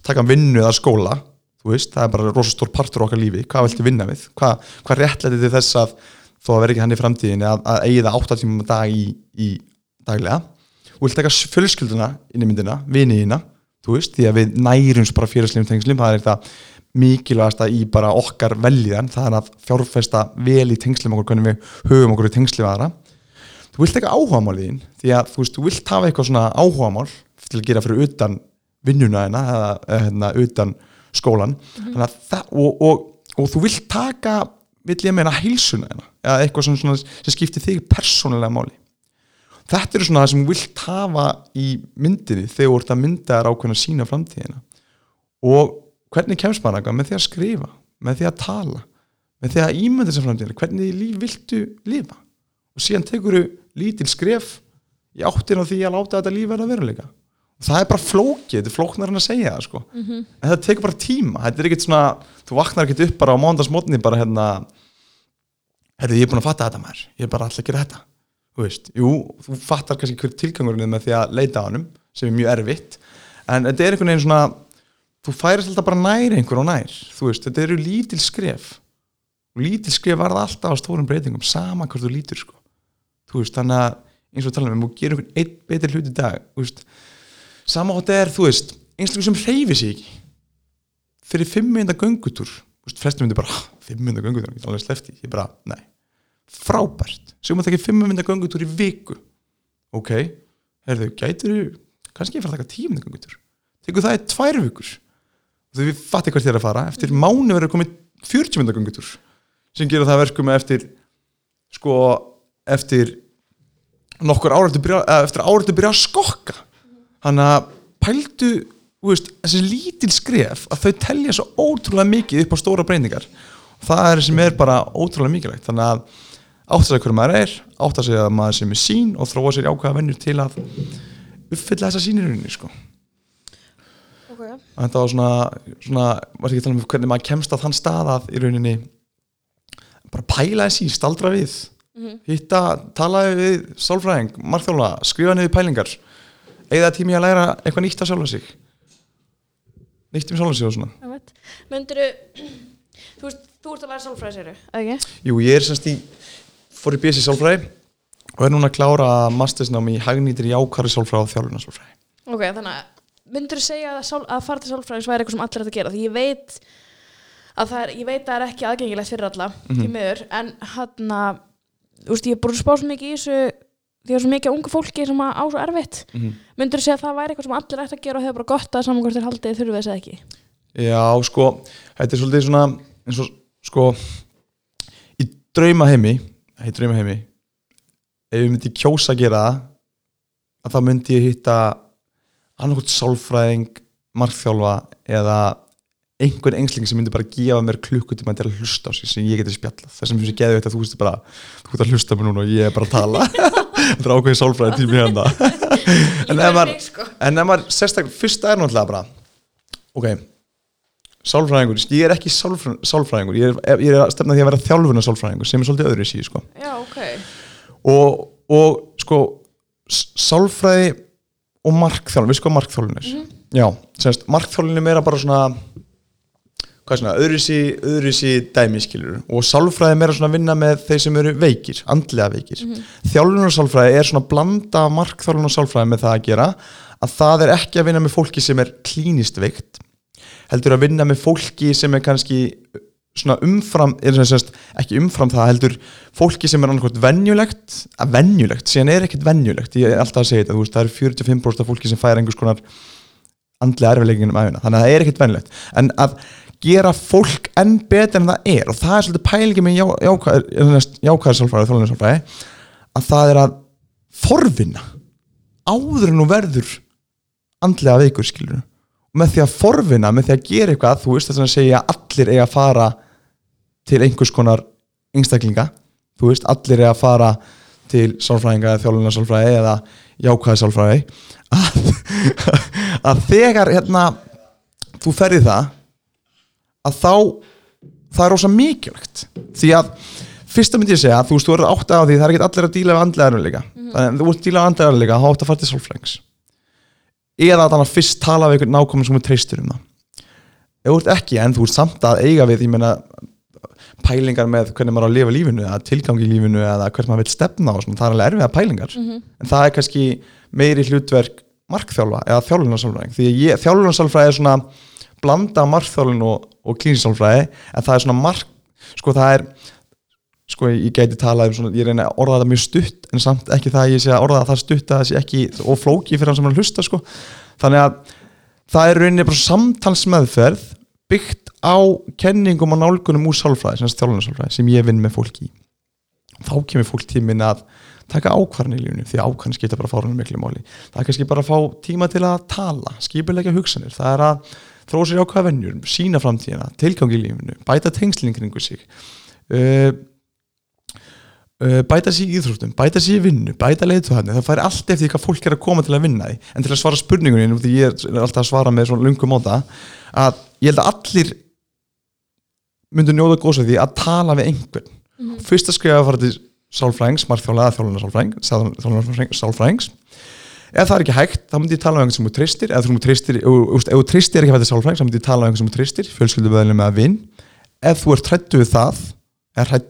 B: taka vinnu eða skóla þú veist, það er bara rosastór partur okkar lífi hvað viltu vinna við, hvað, hvað réttlæti þið þess að þó að vera ekki hann í framtíðin að, að eigið 8 tímum dag í, í daglega og vilt taka fjölskylduna inn í myndina, viniðina þú veist, því að við nærums bara félagslegum tengslum, það er það mikilvægasta í bara okkar veljiðan, það er að fjárfesta vel í tengslum okkur, hvernig við höfum okkur í tengslum aðra. Þú vilt ekki áhugamál í þín því að þú veist, þú vilt hafa eitthvað svona áhugamál til að gera fyrir utan vinnuna eða, eða hérna, utan skólan mm -hmm. það, og, og, og þú vilt taka vill ég meina heilsuna eða eitthvað svona, svona sem skiptir þig persónulega máli þetta eru svona það sem vilt hafa í myndinni þegar þú ert að mynda þér ákveðin að sína framtíðina. Og hvernig kemst maður eitthvað með því að skrifa með því að tala með því að ímynda þessar framtíðina. Hvernig líf viltu lifa? Og síðan tekur þú lítil skref í áttin á því að láta þetta líf verða veruleika. Og það er bara flókið, þetta er flóknar en að segja það sko. mm -hmm. en það tekur bara tíma. Þetta er ekkert svona, þú vaknar ekkert upp bara á mándagsmotni bara hérna herru ég er búin að fatta þetta mér ég er bara alltaf að gera þetta þú veist, jú, þú fattar kannski hver tilgangurinn með því að leita á hannum sem er mjög erfitt. En þetta er einhvern veginn svona þú færist alltaf bara nær einhver og nær. Þú veist, þetta eru lítil skref. Lítil skref var það alltaf á stórum breytingum sama hvort þú lítur sko. Þú veist, þannig að eins og tala um, múum gera einhvern einn betur hlut í dag, þú veist sama hótt er, þú veist, einstaklega sem hreyfi sig fyrir fimm minna göngutúr, þú veist, flestum myndir bara fimm minna göngutúr, ekki alveg slefti ég bara, nei, frábært. Sem að ekki fimm minna göngutúr í viku. Ok, herðu, gætur kannski ég fara að taka tíu minna göngutúr? Tegur það í tvær vikur. Þú við fattir hvert þér að fara, eftir mánu verður komið 40 minna göngutúr sem gera það verkum eftir sko eftir nokkur árið eftir árið að byrja að skokka. Hann að pældu veist, þessi lítil skref að þau telja svo ótrúlega mikið upp á stóra breyningar og það er sem er bara ótrúlega mikilvægt. Þannig að átt að segja hverju maður er átt að segja að maður sem er sín og þróa sér ákvæða vennur til að uppfylla þessa sínirunni sko. okay. þetta var svona, svona var ekki að tala um hvernig maður kemst á þann stað að í rauninni bara pæla þessi, staldra við mm -hmm. hitta, talaði við sálfræðing, margþjóla, skrifa niður pælingar eða tími að læra eitthvað nýtt að sjálfa sig nýtt um sjálfa sig og svona
A: Möndur þú þú ert að læra sálfræði séru, eða ekki?
B: Jú, ég er semst í fór í BSI sálfræði og er núna að klára mastersnám í hagnýtir jákari sálfræði og þjálfuna sálfræði
A: Ok, þannig að myndur þú segja að, sál, að fara til sálfræði svo er eitthvað sem allir að gera því ég veit að það er, ég veit að er ekki aðgengilegt fyrir alla mm -hmm. í miður en hann að, þú veist, ég er búin að spá svo mikið í þessu því það er svo mikið unga fólki sem á svo erfitt mm -hmm. myndur þú segja að það væri eitthvað sem allir ætti að gera og hefur bara gott að saman hvort þér haldið þurfu þess að ekki
B: Já, sko, þetta er svolítið svona eins og, sko í draumaheimi í draumaheimi ef ég myndi kjósa að gera það að þá myndi ég hitta annarkot sálfræðing markþjálfa eða einhvern engsling sem myndi bara gefa mér klukkutíma til að hlusta á sig sem ég geti spjallað. Mér finnst ég geði veit að þú veist bara þú ert að hlusta mér núna og ég er bara að tala. Þetta er ákveðið sálfræði tími hérna sko. en ef maður sérstaklega, fyrsta er náttúrulega bara ok, sálfræðingur ég er ekki sálfræðingur ég er, ég er að stefna því að vera þjálfuna sálfræðingur sem er svolítið öðru í síðu sko.
A: okay.
B: og, og sko sálfræði og markþjálfun, við sko markþjálfun er mm -hmm. já, semst, markþjálfun er meira bara svona öðru sí dæmi skilur og sálfræði er meira svona að vinna með þeir sem eru veikir, andlega veikir mm -hmm. þjálfunar sálfræði er svona að blanda markþjálfunar sálfræði með það að gera að það er ekki að vinna með fólki sem er klínist veikt heldur að vinna með fólki sem er kannski svona umfram, sérst, ekki umfram það heldur fólki sem er annarkvæmt vennjulegt að vennjulegt, síðan er ekkert vennjulegt ég er alltaf að segja þetta, veist, það eru 45% af fólki sem fær einhvers konar andlega erfiðleggingum aðeina, þannig að það er ekkert vennjulegt en að gera fólk enn betur en það er og það er svolítið pælingi með jákvæðarsálfræði þólunarsálfræði að það er að forvinna áður en þú verður andlega veikur skilur og með því að forvinna, með því að gera eitthvað þú veist þess að segja að allir eiga að fara til einhvers konar einstaklinga, þú veist allir eiga að fara til sálfræðinga eða þjólunarsálfræði eða jákvæðarsálfræði að, að þegar hérna þú ferði það að þá það er ósað mikilvægt. Því að fyrsta myndi ég segja þú veist þú verður átt af því það er ekki allir að díla við andlega erfiðleika. Mm -hmm. þannig að þú ert að díla við andlega erfiðleika þá átt að fara til sálfrængs eða að að fyrst tala við einhvern nákvæmum sem er treystur um það. Ef þú ert ekki en þú ert samt að eiga við ég meina pælingar með hvernig maður á að lifa lífinu eða tilgangi í lífinu eða hvernig maður vil stefna og svona, það er alveg erfiða pælingar. Mm -hmm. en það er kannski meiri hlutverk markþjálfa eða þjálfunarsálfræðing því þjálfunarsálfræði er svona blanda margþjálun og, og klínisálfræði en það er svona marg sko það er sko ég gæti talað um svona, ég reyna að orða það mjög stutt en samt ekki það að ég sé að orða það stutt að það sé ekki og flóki fyrir hann sem að hlusta sko. Þannig að það er rauninni bara samtalsmeðferð byggt á kenningum og nálgunum úr sálfræði, sem, þjálfunarsálfræði, sem ég vinn með fólki þá kemur fólk tímin að taka ákvarðan í lífunu því ákvarðan skipta bara fárunum miklu máli. Það er kannski bara að fá tíma til að tala skipilegja hugsanir, það er að þróa sér ákvaða vennjur, sína framtíðina tilgangi í lífunu, bæta tengslinn kringu sig. Uh, bæta sér í íþróttum bæta sér í vinnu, bæta leiðtöðarni það fær allt eftir hvað fólk er að koma til að vinna því en til að svara spurningunni, því ég er alltaf að svara með svona lungum á það að ég held að allir myndu njóða góðs að því að tala við einhvern. Mm -hmm. fyrst að skrifa að fara til sálfræðings, margþjóðlega þjóðlunar sálfræðings sálfræðings. Ef það er ekki hægt, þá myndi ég tala um einhvern sem þú tristir ef þú tristir, ef þú tristir ekki að þetta sálfræðing,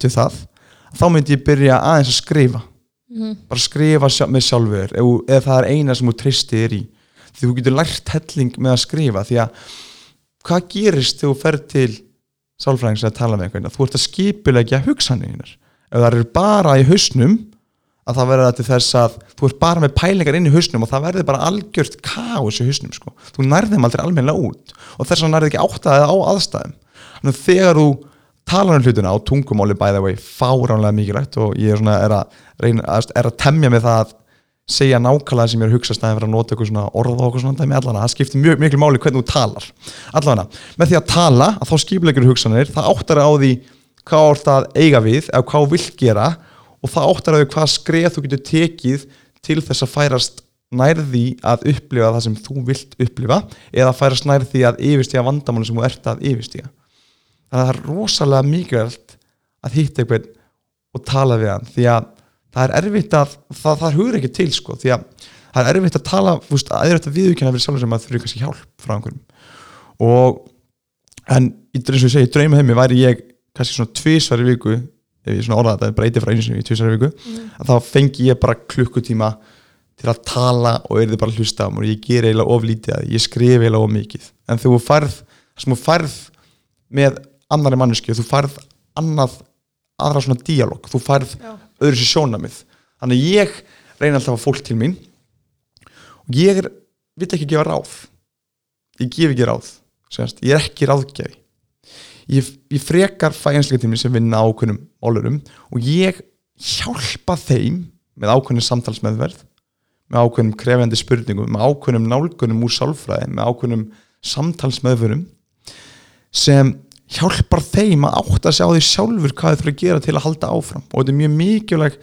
B: þá þá myndi ég byrja aðeins að skrifa. Mm -hmm. bara skrifa með sjálfur ef það er eina sem þú tristir í. Því þú getur lært helling með að skrifa því að hvað gerist þegar þú fer til sálfræðings að tala með einhvern þú ert að skipilegja hugsanir ef það eru bara í hausnum að það verður til þess að þú ert bara með pælingar inn í hausnum og það verður bara algjört káus í hausnum sko. þú nærðum aldrei almenna út. Og þess að nærði ekki áttaðið á aðstæðum. Þannig að þegar þú talar um hlutina á tungumáli the way fáránlega mikilvægt og ég er, er, að, reyna, er að temja mig það að segja nákvæmlega sem ég er að hugsa stæðin fyrir að nota eitthvað svona orð og eitthvað svona með allana, það skiptir mjög miklu máli hvernig þú talar. Allavega, með því að tala að þá skiplegur hugsanir, það áttar á því hvað orð það eiga við eða hvað þú vilt gera og það áttar á því hvað skreð þú getur tekið til þess að færast nærði að upplifa það sem þú vilt upplifa eða færast nærði að yfirstíga vandamáli sem þú ert að yfirstíga. að það er rosalega mikilvægt að hýtta einhvern og tala við hann því að það er erfitt að það, það hugur ekki til sko því að það er erfitt að tala fúst, að það er eftir viðvíkjana fyrir sjálfur sem að þurfi kannski hjálp frá einhverjum. Og en eins og ég segi, draumaheimi væri ég kannski svona tvísvar í viku ef ég svona orða þetta, breyti frá einu sinni í tvísvar í viku mm. að þá fengi ég bara klukkutíma til að tala og er þið bara að hlusta á mér. Og ég ger eiginlega oflítið að ég skrif eiginlega of mikið. En þegar þú farð með annari manneski þú farð annað, aðra svona díalóg, þú farð Já. öðru sér sjónamið þannig ég reyna alltaf að fólk til mín og ég vill ekki gefa ráð ég gef ekki ráð semst. ég er ekki ráðgefi ég, ég frekar fæ einsleika tími sem vinna ákveðnum ólurum og ég hjálpa þeim með ákveðnum samtalsmeðverð með ákveðnum krefjandi spurningum með ákveðnum nálgunum úr sálfræði með ákveðnum samtalsmeðverðum sem hjálpar þeim að átta sig á því sjálfur hvað þau þurfa að gera til að halda áfram. Og þetta er mjög mikilvæg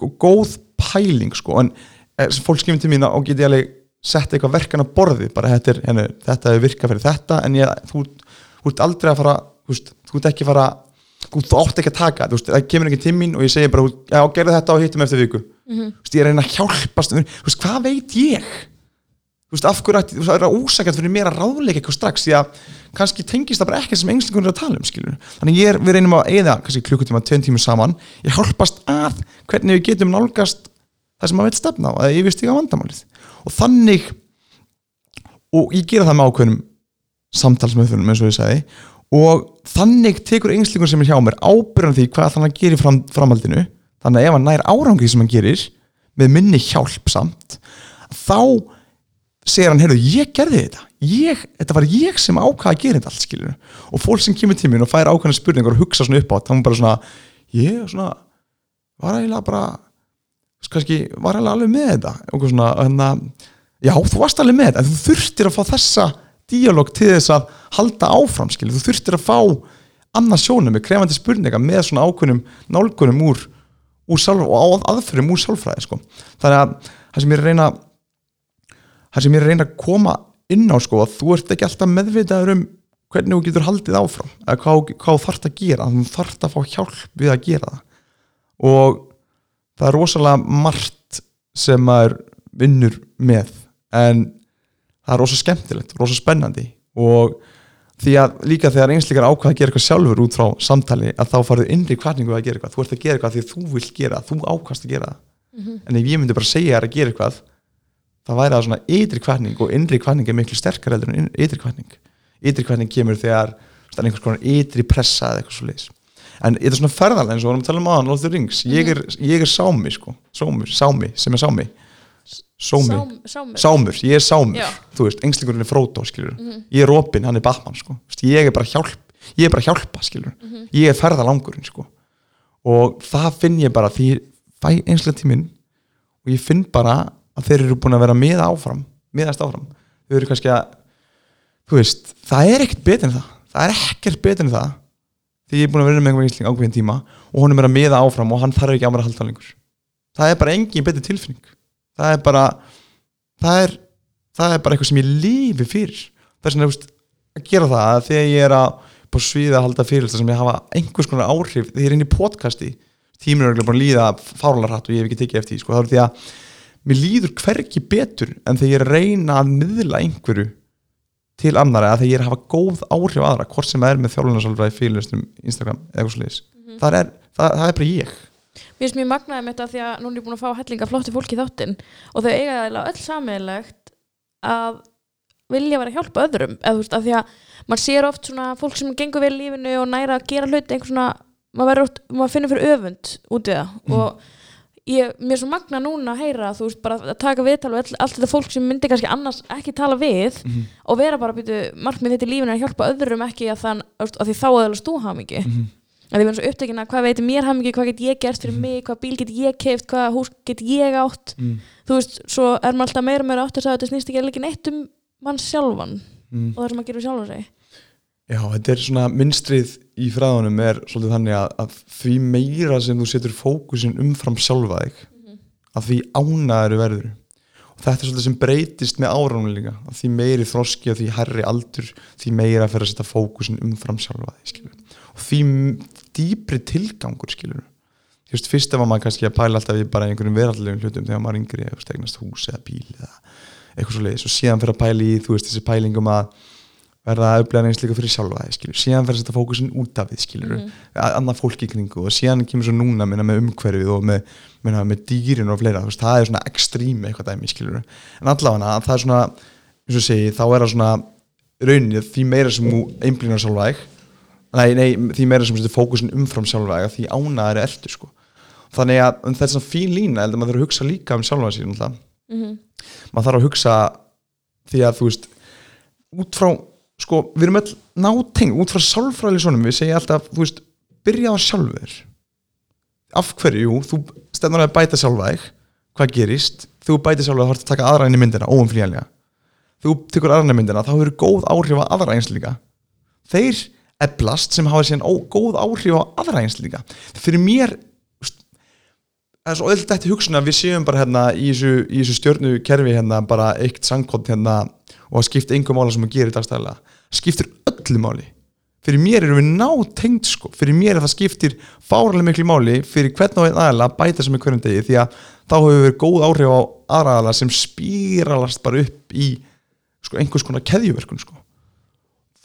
B: og góð pæling sko. En eh, fólk skimur til mín og geti alveg sett eitthvað verkan að borði bara þetta er, henni, þetta er virka fyrir þetta en ég, þú, þú ert aldrei að fara þú, veist, þú ert ekki að fara þú, þú átt ekki að taka, veist, það kemur ekki til mín og ég segi bara, já, gerðu þetta og hittum eftir viku. Mm -hmm. veist, ég er að reyna að hjálpast hvað veit ég þú veist, af hverju ætti, það er ósækjað fyrir mér að ráðleika eitthvað strax því að kannski tengist það bara ekkert sem engslingunir er að tala um skilur. þannig ég er, við reynum að eða kannski klukkutíma, tveim tíma saman, ég hjálpast að hvernig við getum nálgast það sem maður veit stefna á, eða ég vist ekki á vandamálið. Og þannig og ég gera það með ákveðnum samtalsmöðunum eins og ég segi og þannig tekur engslingun sem er hjá mér ábyrðan því hvað þannig í fram, framhaldinu. Þannig segir hann, heyrðu, ég gerði þetta. Ég, þetta var ég sem ákvaði að gera þetta allt skilur, og fólk sem kemur tímin og fær ákvæmlega spurningar og hugsa svona upp á þá er bara svona, ég svona var eiginlega bara kannski, var eiginlega alveg með þetta. Og svona, en að, já, þú varst alveg með þetta en þú þurftir að fá þessa díalóg til þess að halda áfram skilur, þú þurftir að fá annars sjónum með krefandi spurningar með svona ákveðnum nálgunum úr, úr sálf, og aðfyrir úr sálfræði sko. þannig að það sem ég reyna það sem ég reyna að koma inn á sko að þú ert ekki alltaf meðvitaður um hvernig þú getur haldið áfram eða hvað, hvað þarf það að gera þú þarf það að fá hjálp við að gera það. Og það er rosalega margt sem maður vinnur með en það er rosalega skemmtilegt, rosalega spennandi. Og því að líka þegar einstakar ákvað að gera eitthvað sjálfur út frá samtali að þá farið innri kvarningu að gera eitthvað. Þú ert að gera eitthvað því þú vil gera, þú ákvast að gera mm -hmm. en ef ég myndi bara segja þér að gera eitthvað það væri það svona ytri kvarning og innri kvarning er miklu sterkar heldur en ytri kvarning ytri hvernig kemur þegar það er einhvers konar ytri pressa eða eitthvað svo leiðis en þetta er svona ferðarlega eins og vorum að tala um aðan the Rings, ég er, ég er sámi sko, sámur, sámi, sem er sámi. Sómi,
A: Sám, sámur.
B: ég er sámur
A: Já.
B: þú veist, engslingurinn er Frodo, skilur ég er Robin, hann er Batman, sko. Ég er bara hjálp, ég er bara hjálpa, skilur ég er ferðalangurinn, sko. Og það finn ég bara því fæ einslega tíminn og ég finn bara að þeir eru búin að vera með áfram, meðast áfram. Þau eru kannski að þú veist, það er ekkert betur en það. Það er ekkert betur en það því ég er búin að vera með einhver einsling ákveðin tíma og honum er að meða áfram og hann þarf ekki að vera að halda lengur. Það er bara engin betur tilfinning. Það er bara það er, það er bara eitthvað sem ég lífi fyrir. Þess vegna þú veist, að gera það að þegar ég er að på sviða að halda fyrir sem ég hafa einhvers konar áhrif þegar ég er inn í podcasti tíminn er búin að líða fárlega hratt og ég hef ekki tekið eftir sko, þá er því að mér líður hverki betur en þegar ég reyna að miðla einhverju til annara þegar ég er að hafa góð áhrif aðra hvort sem það er með þjálfunarsálfræði fyrirlistum Instagram eða eitthvað sliðis það, er, það, það er bara ég.
A: Mér finnst mjög magnaði með þetta því að núna er ég búin að fá hellinga flotti fólki þáttinn og þau eiga það öll samiðilegt að vilja vera að hjálpa öðrum eða þú veist, að því að maður sér oft svona fólk sem gengur vel í lífinu og næra að gera hluti einhver svona, maður, oft, maður finnur fyrir öfund út í það og ég, mér svo magna núna að heyra þú veist, bara að taka viðtal og all, allt þetta fólk sem myndi kannski annars ekki tala við og vera bara að býtu markmið þetta í lífinu að hjálpa öðrum ekki að, þann, að því þá aðeins þú hafa mikið að því við erum svo upptökin að hvað veitir mér hamingi, hvað get ég gert fyrir mig, hvað bíl get ég keift, hvað hús get ég átt.
B: Mm.
A: þú veist, svo er maður alltaf meira meira átt að þetta snýst ekki ekki neitt um mann sjálfan
B: Mm.
A: og það sem maður gerur sjálfan sig
B: Já, þetta er svona minnstrið í fræðunum er svolítið þannig að, að því meira sem þú setur fókusin umfram sjálfa þig að því ánaður verður og þetta er svolítið sem breytist með áránum líka að því meiri þroski og því herri aldur því meira að fyrir að setja fókusin umfram sjálfa þig skilur. og því dýpri tilgangur skilur þú veist, fyrst ef maður kannski að pæla alltaf í bara einhverjum verallegum hlutum þegar maður yngri eða stegnast hús eða bíl eða eitthvað svo leiðis og síðan fyrir að pæla í þú veist þessi pælingum að verða að upplega eins líka fyrir sjálfa skilur síðan að setja fókusin út af því mm annað fólk í kringu og síðan kemur svo núna minna, með umhverfið og með, minna, með dýrin og fleira, veist, það er svona ekstrím eitthvað dæmi skilur en allavega það er svona, eins og segi, þá er það svona raunnið því meira sem þú einblínar sjálfa þig því meira sem þú setur fókusin umfram sjálfa þig því ánaðar er eftir sko. Þannig að um, þetta er svona fín lína heldur maður þarf að hugsa líka um sjálfa sig
A: mm
B: maður þarf að hugsa því að þú veist út frá, sko, við erum öll náteng, út frá sálfræðileg svonum við segja alltaf, þú veist, byrja á sjálfur. Af hverju, jú, þú stefnar að bæta sjálfa þig. Hvað gerist, þú bæti sjálfa þá þarf að taka aðra inn í myndina, óumflýjanlega. Þú tekur aðra inn í myndina, þá hefur góð áhrif á aðra einslíka þeir eblast sem hafa síðan ó, góð áhrif á aðra einslíka fyrir mér það er svo öll þetta hugsun að við séum bara hérna í þessu, þessu stjörnu kerfi hérna bara eitt sangkott hérna og það skiptir engum mála sem að gera í dagstæðilega skiptir öllu máli. Fyrir mér erum við nátengt sko. Fyrir mér er það skiptir fárlega miklu máli fyrir hvern og einn aðala að bæta sem er hverjum degi því að þá hefur við góð áhrif á aðra aðala sem spíralast bara upp í sko einhvers konar keðjuverkun sko.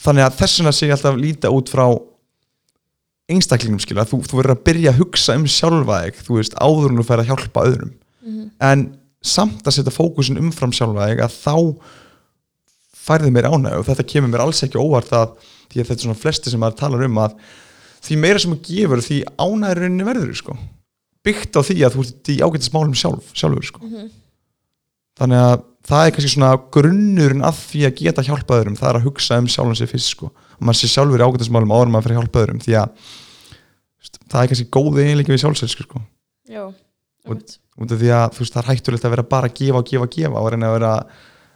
B: Þannig að þess vegna sé ég alltaf líta út frá einstaklingum skilja, þú, þú verður að byrja að hugsa um sjálfa þig, þú veist, áður en þú fer að hjálpa öðrum. En samt að setja fókusin umfram sjálfa þig að þá færði mér ánæg og þetta kemur mér alls ekki óvart að því að þetta er svona flesti sem maður talar um að því meira sem þú gefur því ánægurinn verður sko. byggt á því að þú ert í ágættis málum sjálf, sjálfur sko. þannig að það er kannski svona grunnurinn að því að geta hjálpa öðrum það er að hugsa um sjálfum sér fyrst sko. og maður sé sjálfur í ágættis málum áður maður fyrir að hjálpa öðrum því að það er kannski góð eiginleiki við sjálfselsku sko.
A: Já,
B: Og- af því að þú veist, það er hættulegt að vera bara að gefa og gefa og gefa og reyna að vera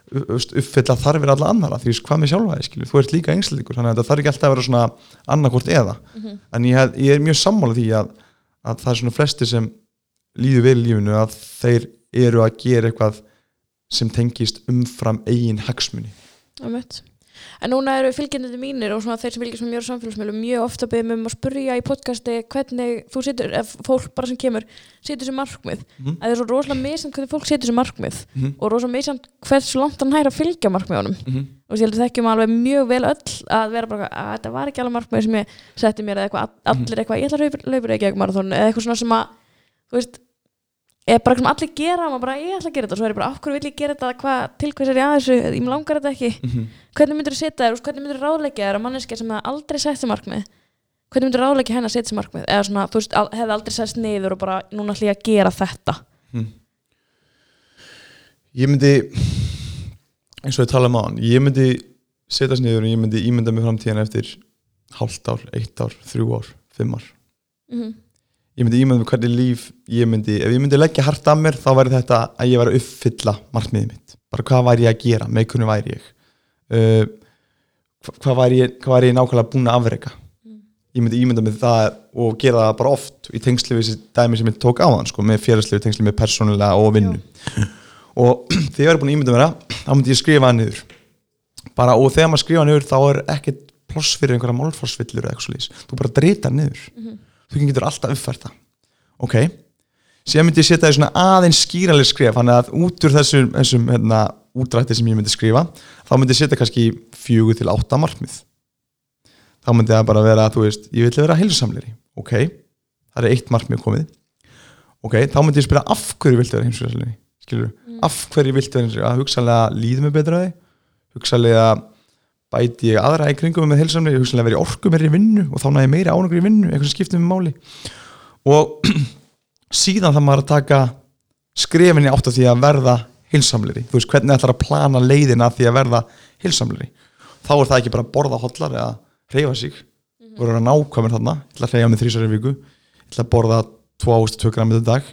B: uppfylla þarfir alla annara því hvað með sjálfa þig, skilur, þú ert líka engslikur þannig að það þarf ekki alltaf að vera svona annarkort eða. En ég, hef, ég er mjög sammála því að, að það er svona flesti sem líður vel í lífinu að þeir eru að gera eitthvað sem tengist umfram eigin hagsmunni
A: Einmitt. En núna eru fylgjendandi mínir og þeir sem fylgjast með á samfélagsmiðlum mjög ofta beðum um að spurja í podcasti hvernig þú setur, ef fólk bara sem kemur setur sér markmið,
B: Mhm.
A: að það er svo rosalega misamt hvernig fólk setur sér markmið
B: Mhm.
A: og rosalega misamt hversu langt hann hæra að fylgja markmiðunum
B: mm
A: og ég held að þekkjum alveg mjög vel öll að vera bara, að þetta var ekki alveg markmið sem ég setti mér eða eitthvað, allir eitthvað, ég ætla að hlaupa- hlaupa ekki ekki marathon eða svona bara sem allir gera maður bara ég ætla að gera þetta. Og svo er ég bara hverju vil ég gera þetta? Hvað, til hvers er ég að þessu, ég langar þetta ekki.
B: Mm -hmm.
A: hvernig myndur þú setja þér, og hvernig myndur þú ráðleggja þér að manneskja sem hefði aldrei sett sér markmið? Hvernig myndur þú ráðleggja henni að setja sér markmið? Eða svona, þú veist, hefði aldrei sett niður og bara núna ætla ég að gera þetta.
B: Ég myndi eins og ég tala um á hann ég myndi setjast niður og ég myndi ímynda mig framtíðan eftir hálft ár, eitt ár, þrjú ár, fimm ár.
A: Mm
B: ég myndi ímynda mig hvernig líf ég myndi ef ég myndi leggja hart að mér þá væri þetta að ég væri að uppfylla markmiðið mitt. Bara hvað væri ég að gera, með hvernig væri ég? Uh, hva- hvað væri ég hvað væri ég nákvæmlega búin að afreka? Ég myndi ímynda mig það og gera það bara oft í tengsli við þessi dæmi sem ég tók á þann sko, með félagslegu tengsli með persónulega og vinnu. Og þegar ég er búin að ímynda mér það þá myndi ég skrifa það niður. Bara, og þegar maður skrifa niður þá er ekkert þú getur alltaf uppfært það. Ok, síðan myndi ég setja því svona aðeins skýraleg skref þannig að út úr þessum, þessum hérna, útrætti sem ég myndi skrifa þá myndi ég setja kannski fjögur til átta markmið. Þá myndi það bara vera þú veist, ég vil vera heilsamleiri ok, það er eitt markmið komið. Ok, þá myndi ég spyrja af hverju viltu vera heilsamleiri skilur, af hverju viltu vera heilsamleiri að hugsanlega líður mig betra því? Hugsanlega bæti ég aðra í kringum með heilsamleiri, hugsanlega verið orku meiri í vinnu og þá næði meiri árangur í vinnu, eitthvað sem skiptir með máli. Og síðan það maður að taka skrefinni átt að því að verða heilsamleiri, þú veist hvernig ætlar að plana leiðina því að verða heilsamleiri þá er það ekki bara að borða hotlar eða reyfa sig, þú verður að nákvæmur þarna. Ég ætla að reyfa mig þrísar í viku. Ég ætla að borða 2-2 gramið dag.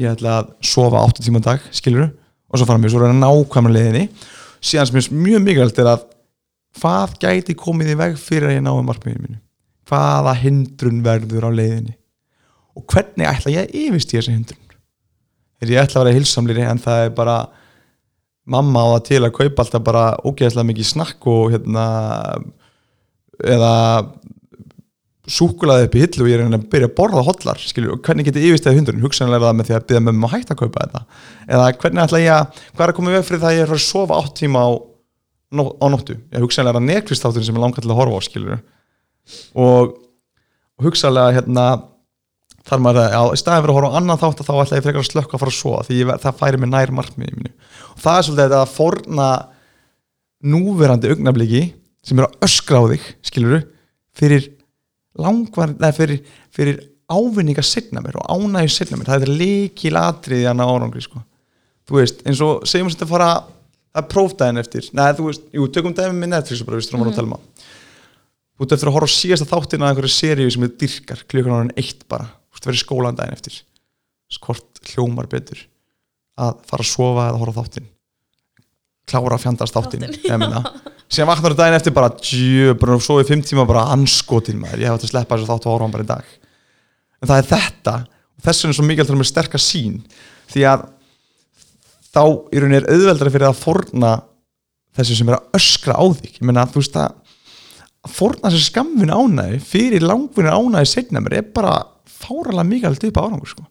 B: Ég ætla að sofa 8 tíma dag skilur og svo fara mér, svo verður að nákvæmur leiðinni. Síðan sem er mjög mikilvægt er að hvað gæti komið í veg fyrir að ég náum markmiðinu mínu? Hvaða hindrun verður á leiðinni? Og hvernig ætla ég að yfirst í þessi hindrun er ég ætla að vera hilsamlir en það er bara mamma á það til að kaupa alltaf bara ógeðslega mikið snakk og hérna eða súkulaði upp í hillu og ég er að byrja að borða hotlar skilur, og hvernig getið yfirstæði hundurinn hugsanlega er það með því að byrja með að hætta að kaupa þetta. Eða hvernig ætla ég að hvað er að koma á, nó, á nóttu. Ég hugsanlega er það nekvistátturinn sem ég langar til að horfa á skilur og, og hugsanlega hérna þar maður að, já, í staðin fyrir að horfa á annan þátt þá ætla ég frekar að slökka að fara að sofa því ég, það færi mig nær markmiði mínu. Og það er svolítið þetta að forna núverandi augnabliki sem eru að öskra á þig skilur fyrir langvar, neða fyrir, fyrir ávinninga signa mér og ánægju signa mér. Það er líkil atriði að ná árangri sko. þú veist, eins og segjum við að fara að prófdæðin eftir. Neða, þú veist, jú, tökum dæmi með Netflix bara, við stróðum mm. að telma þú ert eftir að horfa á síðasta þáttina af einhverju seríu sem er dyrkar, klukkan ára en eitt bara. Þú veist, verið skólan daginn eftir. Skort hljómar betur að fara að sofa eða horfa á þáttin klára að fjandast þáttin síðan vaknar þú daginn eftir bara djö, bara svo í fimm tíma bara anskotin maður, ég hef átt að sleppa þessu þátt og horfa á hann bara í dag. En það er þetta. Og þess þá í rauninni er auðveldari fyrir að forna þessu sem er að öskra á þig ég meina þú veist að að forna þessi skamvinu ánæði fyrir langvinu ánæði segna mér er bara fáralega mikilvægt upp á árangur sko.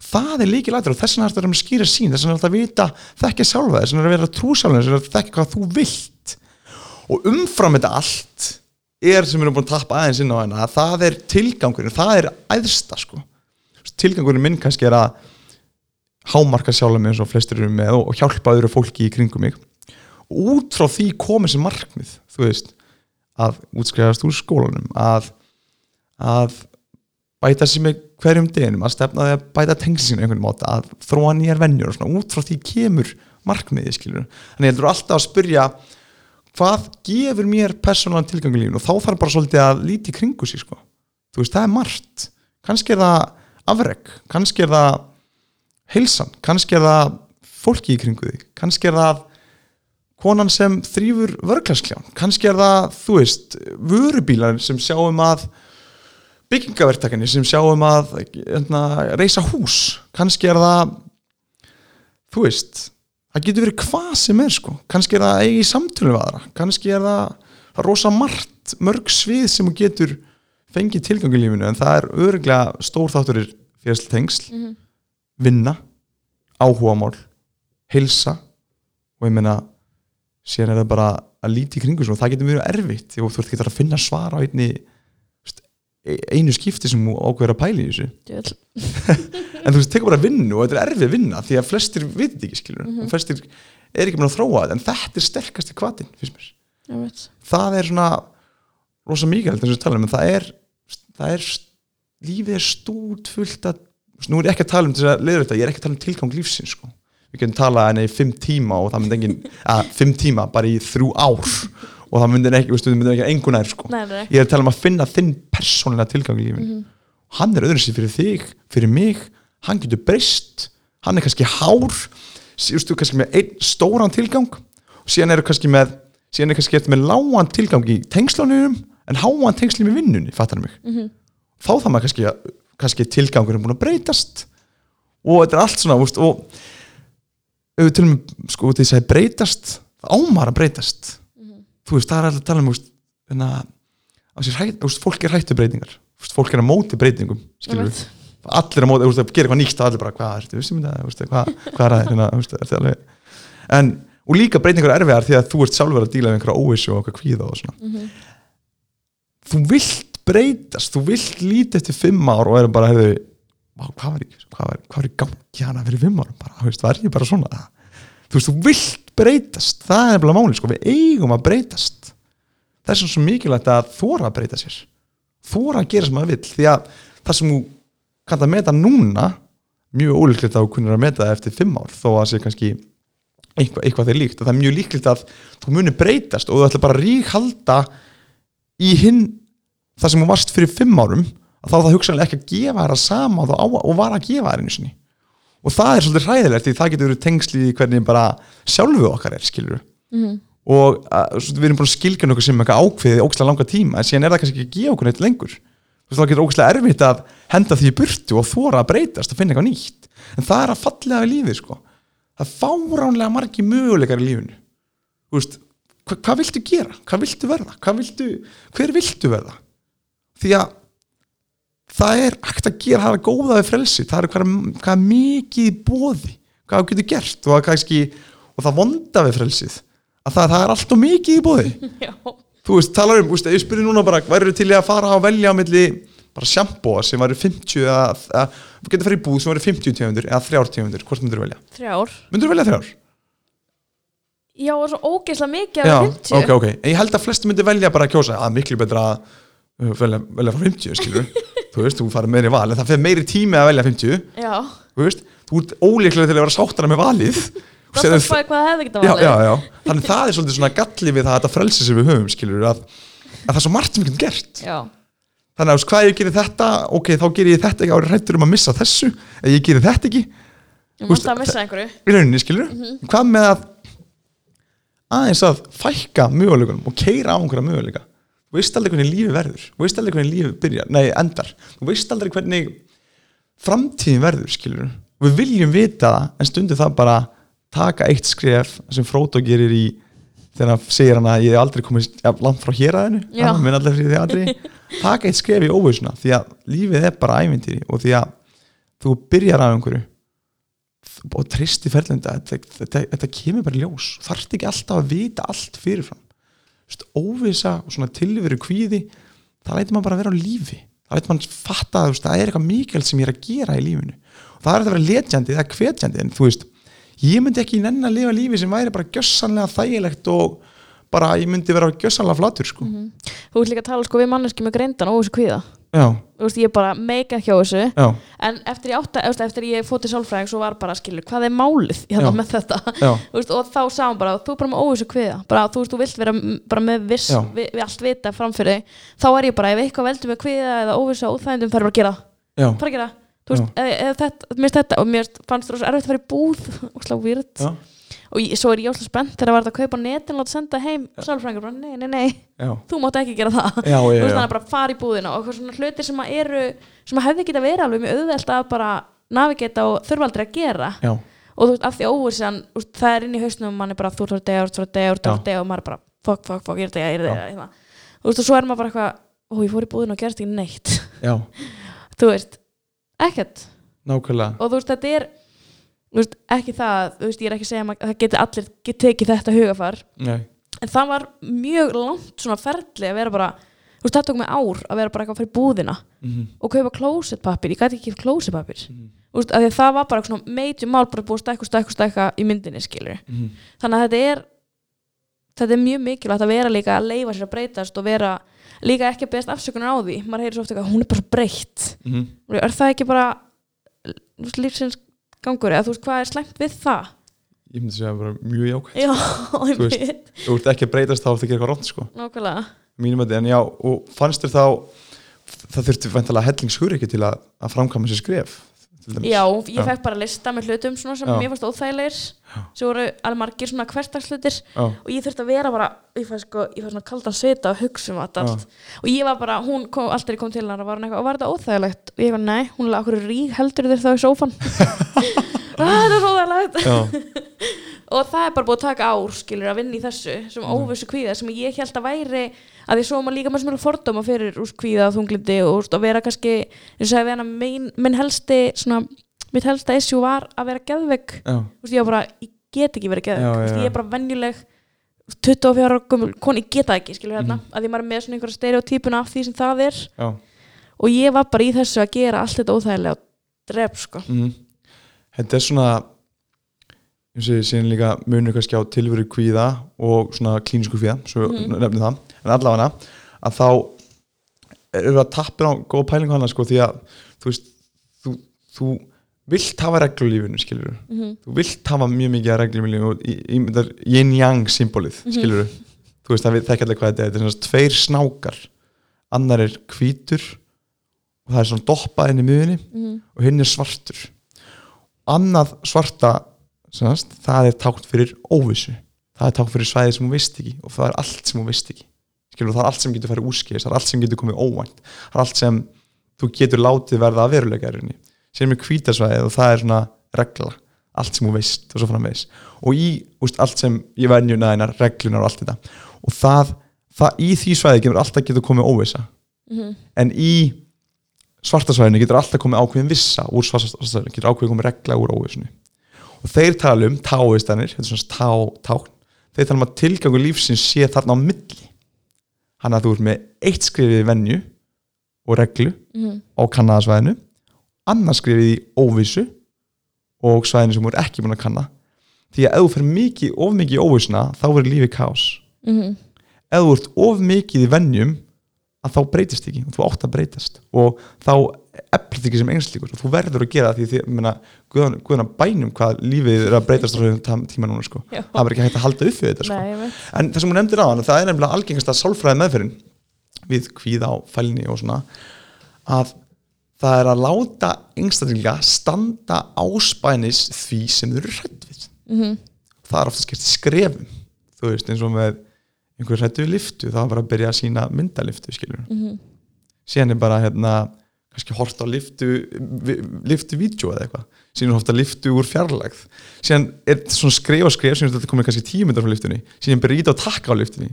B: það er líki lætur og þess vegna er þetta að skýra sín þess vegna er þetta að vita þekkja sjálfa þess vegna er að vera trúsjálfa þess vegna er að þekkja hvað þú vilt og umfram þetta allt er sem við erum búin að tappa aðeins inn á hérna það er tilgangurinn, það er æðsta sko. tilgangurinn minn kannski er að hámarka sjálfa mig eins og flestir eru með og hjálpa öðru fólki í kringum mig. Og út frá því komið sem markmið þú veist, að útskrifast úr skólanum að, að bæta sér með hverjum deginum að stefna því að bæta tengsinu einhvern móta, að þróa nýjar vennjur og svona, út frá því kemur markmiði skilur, þannig heldur alltaf að spyrja hvað gefur mér persónulega tilgangu í lífinu? Og þá þarf bara svolítið að líti kringu sig sko, þú veist, það er margt. Kannski er það afreg kannski er það heilsan. Kannski er það fólki í kringu því kannski er það konan sem þrýfur vörglasklján kannski er það, þú veist, vörubílar sem sjáum að byggingavertakinni sem sjáum að hérna, reysa hús. Kannski er það þú veist það getur verið hvað sem er sko. Kannski er það eigi samtölu við aðra. Kannski er það, það er rosa margt mörg svið sem getur fengið tilgang í lífinu en það er öruglega stór þátturir félagslega tengsl.
A: Mhm.
B: Vinna, áhugamál heilsa og ég meina síðan er það bara að líti í kringu svo það getur mjög erfitt því þú ert ekki að finna svar á einni e- einu skipti sem ákveður að pæla í þessu. En þú tekur bara vinnu og þetta er erfið vinna því að flestir veit ekki skilur og flestir er ekki með að þróa þetta en þetta er sterkasti kvatin, finnst mér. Það er svona rosa mikið að um það er, það er lífið er stút fullt að nú er ég ekki að tala um þess að leiður þetta ég er ekki að tala um tilgang lífsins sko. við getum talað enn í fimm tíma og það myndi engin að fimm tíma bara í þrjú ár og það myndi ekki, veistu, það myndi ekki engunær sko.
A: Nei, nei.
B: ég er að tala um að finna þinn persónlega tilgang í lífinu hann er öðru sér fyrir þig, fyrir mig hann getur breyst, hann er kannski hár síðustu kannski með einn stóran tilgang og síðan er kannski með síðan er kannski eftir með lágan tilgang í tengslunum en háan tengsli með vinnunni fattar mig,
A: Mhm.
B: þá það maður kannski að- kannski tilgangur er búin að breytast. Og þetta er allt svona veist, og ef við til og með sko því að segja breytast ámar að breytast. Þú veist, það er alltaf að tala um veist, hérna, veist, fólk er hættu breytingar. Fólk er að móti breytingum skilur
A: veit.
B: allir að móti, veist, að gera eitthvað nýtt allir bara, hvað ertu, vissum þetta, hvað, hvað er það hérna, en, og líka breytingar er erfiðar því að þú ert sjálfur að díla við einhverja óvissu og eitthvað kvíða og svona. Þú vilt breytast, þú vilt lítið eftir fimm ár og erum bara, hefðu hvað var, í- hvað var, hvað var í gangi hana fyrir fimm árum bara, þú veist, var ég bara svona? Þú veist, þú vilt breytast. Það er bara máli, sko, við eigum að breytast. Það er svo mikilvægt að þóra að breyta sér. Þóra að gera sem maður vill því að það sem þú kannt að meta núna mjög ólíklegt að þú kunnir að meta það eftir fimm ár þó að sé kannski eitthvað, eitthvað þeir líkt. Það er mjög líklegt að þú munir breytast og þú ætla bara að ríkhalda í hinn það sem þú varst fyrir fimm árum þá er það hugsanlega ekki að gefa þér að sama og, á, og var að gefa þér einu sinni. Og það er svolítið hræðilegt því það getur verið tengsli í hvernig bara sjálfuð okkar er skilur og að, við erum búin að skilgjana okkur sem eitthvað ákveðið ógslag langa tíma en síðan er það kannski ekki að gefa okkur neitt lengur. Þú veist, það getur ógslag erfitt að henda því í burtu og þóra að breytast og finna eitthvað nýtt. En það er að fallega við lífið sko. það er fáránlega margi möguleikar í lífinu. Þú veist, hva, hvað viltu gera, hvað viltu verða? Hvað viltu, hver viltu verða því að það er hægt að gera, það er góða við frelsi það er hvað, hvað er mikið bóði hvað þú getur gert og kannski, og það vonda við frelsið að það, það er allt og mikið í bóði
A: Já.
B: þú veist, talar um, ég spyrir núna bara værið til í að fara að velja á milli bara sjampóa sem væri 50 eða, þú getur farið í búð sem væri 50 tegundur eða 3 tegundur, hvort myndur þú velja?
A: Þrjár.
B: Myndur þú velja 3?
A: Já, og svo ógeðslega mikið
B: Já,
A: 50.
B: ok, ok, en ég held að flesti myndir velja bara að kjósa, að miklu betra að velja, velja frá 50, skilur þú veist, þú farið meiri val, en það fyrir meiri tími að velja 50,
A: Já.
B: þú veist þú ert ólíklega til að vera sáttara með valið.
A: Það er hvað, hvað hefði ekki
B: já,
A: það
B: já, já, þannig það er svolítið svona galli við það þetta frelsi sem við höfum, skilur að, að það er svo margt sem við getum gert. Þannig að hvað ég gerir þetta ok, þá gerir ég þetta ekki árið hrættur um að missa þessu. Ef ég gerir þetta ekki,
A: Ég mátti að missa einhverju.
B: í rauninni, skilur hvað með að aðeins að fækka möguleikunum og keira á einhverja möguleika veist aldrei hvernig lífi verður. Þú veist aldrei hvernig lífi byrjar, nei, endar. Þú veist aldrei hvernig framtíðin verður, skilur við viljum vita það, en stundu það bara taka eitt skref sem Frodo gerir í þegar hann segir hann að ég hef aldrei komið ja, langt frá fyrir því aldrei taka eitt skref í óvissuna því að lífið er bara ævintýri og því að þú byrjar af einhverju og tristi ferðlunda þetta, þetta, þetta kemur bara ljós. Þarft ekki alltaf að vita allt fyrirfram Óvissa og svona tilveru kvíði það lætur maður bara vera á lífi það lætur maður fatta að það er eitthvað mikilvægt sem ég er að gera í lífinu og það er að vera letjandi, það er hvetjandi en þú veist, ég myndi ekki nenn að lifa lífi sem væri bara gjössanlega þægilegt og bara ég myndi vera gjössanlega flatur sko.
A: Þú ert líka að tala sko við manneski með greindan og þessu kvíða. Veist, ég bara mega ekki á þessu.
B: já,
A: En eftir ég átta, eftir, eftir ég fótt í sálfræðing svo var bara, skilur, hvað er málið hérna með þetta? veist, og þá sá hann bara, þú er bara með óvissu kviða. Bara, þú veist, þú vilt vera bara með viss við, við allt vita framfyrir þá er ég bara, ef eitthvað veldur með kviða eða óvissu á úþægindum, fer bara að gera bara að gera þú veist, eða, eða þetta, þetta og mér fannst það svo erfitt að fara í búð. Og slá výrt og ég, svo er ég óslega spennt þegar það var að kaupa netin og láta senda heim sálfræðingur, bara nei, nei, nei,
B: já,
A: þú mátt ekki gera það.
B: Já,
A: þú
B: já,
A: veist,
B: já.
A: þannig að bara fara í búðina og svona hlutir sem að eru sem að hefði geta verið alveg mjög auðvelt að bara navigeta og þurfa aldrei að gera.
B: Já.
A: og þú veist, af því veist, það er inn í hausnum og mann er bara þú ert að dega, þú ert að dega, þú ert að dega og maður er bara fuck, fuck, fuck, ég er að dega, ég er að
B: Já.
A: dega hérna. þú veist, og svo er maður bara eitthvað ó, ég fór í búðin og gerst ekki neitt. Þú veist, ekkert.
B: Nákvæmlega.
A: Og þú veist, þetta er veist, ekki það, veist, ég er ekki að segja að það geti allir get tekið þetta hugafar
B: Nei.
A: en það var mjög langt svona ferli að vera bara veist, það tók mig ár að vera bara eitthvað fyrir búðina
B: Mhm.
A: og kaupa klósetpapir, ég gæti ekki klósetpapir því að það var bara svona major mál bara búið stækka og stækka í myndinni skilur
B: Mhm.
A: þannig að þetta er þetta er mjög mikilvægt að vera líka að leifa sér að breytast og vera líka ekki að beðast afsökunar á því maður heyrir svo ofta eitthvað, hún er bara breytt
B: Mhm.
A: er það ekki bara lífsins gangur eða þú veist hvað er slæmt við það
B: ég myndi segja bara mjög jákvæmt
A: já,
B: Þú veist.
A: einmitt,
B: þú ert ekki að breytast þá að gera eitthvað rátt sko
A: nákvæmlega
B: mínum að en já, og fannst þér þá það þurfti vantilega hellingshugur ekki til að, að framkama sér skref.
A: Já, ég fekk bara lista með hlutum sem mér fannst óþægilegir sem voru alveg margir svona hverstagslutir
B: já,
A: og ég þurfti að vera bara ég fæ sko, fæ svona kaldan svita og hugsa um allt. Og ég var bara, hún kom, alltaf ég kom til hennar og var hún eitthvað, og var þetta óþægilegt? Og ég var, nei, hún er okkur rík heldur þér þá í sófan "Ah, þetta er óþægilegt. Og það er bara búið að taka ár skilur að vinna í þessu sem
B: Mhm.
A: óvissu kvíða sem ég held að væri að því svo maður líka með svona fordóma fyrir úr kvíða og þunglindi og, og vera kannski eins og að vera minn, minn helsti svona, mitt helsta issue var að vera úst, ég var bara, ég get ekki verið
B: já.
A: ég er bara venjuleg 24 ára gömul, koni, geta ekki skilur hérna,
B: Mhm.
A: að því maður er með svona einhverja stereotypuna af því sem það er.
B: Já.
A: Og ég var bara í þessu að gera allt þetta óþægilega og dref sko.
B: Mm. þetta er svona eins og ég sé líka munur kannski á tilveru kvíða og svona klínisku kvíða svo mm. nefnum það, en allavega að þá erum við að tappa á góða pælingu hana sko því að þú veist, þú, þú vilt hafa reglur í lífinu skilur
A: mm -hmm.
B: þú vilt hafa mjög mikið af reglum í lífinu og í myndar yin-yang symbolið
A: Mhm.
B: skilur þú veist, það þekkja allir hvað þetta er þetta er svona tveir snákar annar er hvítur og það er svona doppað inn í miðunni
A: Mhm.
B: og hinn er svartur annað svarta semast, það er tákt fyrir óvissu. Það er tákt fyrir svæði sem hún veist ekki og það er allt sem hún veist ekki. Skilur, það er allt sem getur farið úrskis, það er allt sem getur komið óvænt. Það er allt sem þú getur látið verða að veruleika er sem er hvítasvæðið og það er svona regla. Allt sem hún veist og svo framvegis. Og í úst, allt sem í venjuna einar reglunar og allt þetta. Og það, það í því svæði getur alltaf getur komið óvissa.
A: Mhm.
B: en í svartasvæðinu getur alltaf komið ákveðin vissa úr svartasvæðinu, getur ákveðin komið regla úr óvissunni og þeir tala um táistanir, er tá, tákn. Þeir tala um að tilgangu lífsins sé þarna á milli. Hann að þú ert með eitt skrifið í venju og reglu
A: Mhm.
B: á kannadarsvæðinu annars skrifið í óvissu og svæðinu sem er ekki búin að kanna. Því að ef þú fyrir mikið, of mikið í óvissuna þá verður lífið kaos.
A: Mhm.
B: ef þú ert of mikið í venjum að þá breytist ekki og þú átt að breytast. Og þá þig ekki sem einslíkur og þú verður að gera því því meina, guðan, guðan bænum hvað lífið er að breytast á þessum tíma núna sko. Það er ekki hægt að halda upp við þetta sko.
A: Nei,
B: en það sem hún nefndir á hann það er nefnilega algengast að sálfræði meðferðin við kvíða á fælni og svona að það er að láta einstaklinga standa áspænis því sem þau eru hrætt við
A: Mhm.
B: það er ofta skert skrefum þú veist eins og með einhver hrættu við liftu þá er bara að byrja að sína myndaliftu skilur
A: Mhm.
B: síðan er bara hérna kannski hort á liftu liftu vídeo eða eitthvað. Síðan hort að liftu úr fjarlægð. Síðan er svona skref og skref síðan þetta komið kannski tíu myndar frá liftunni síðan byrja ít á takka á liftunni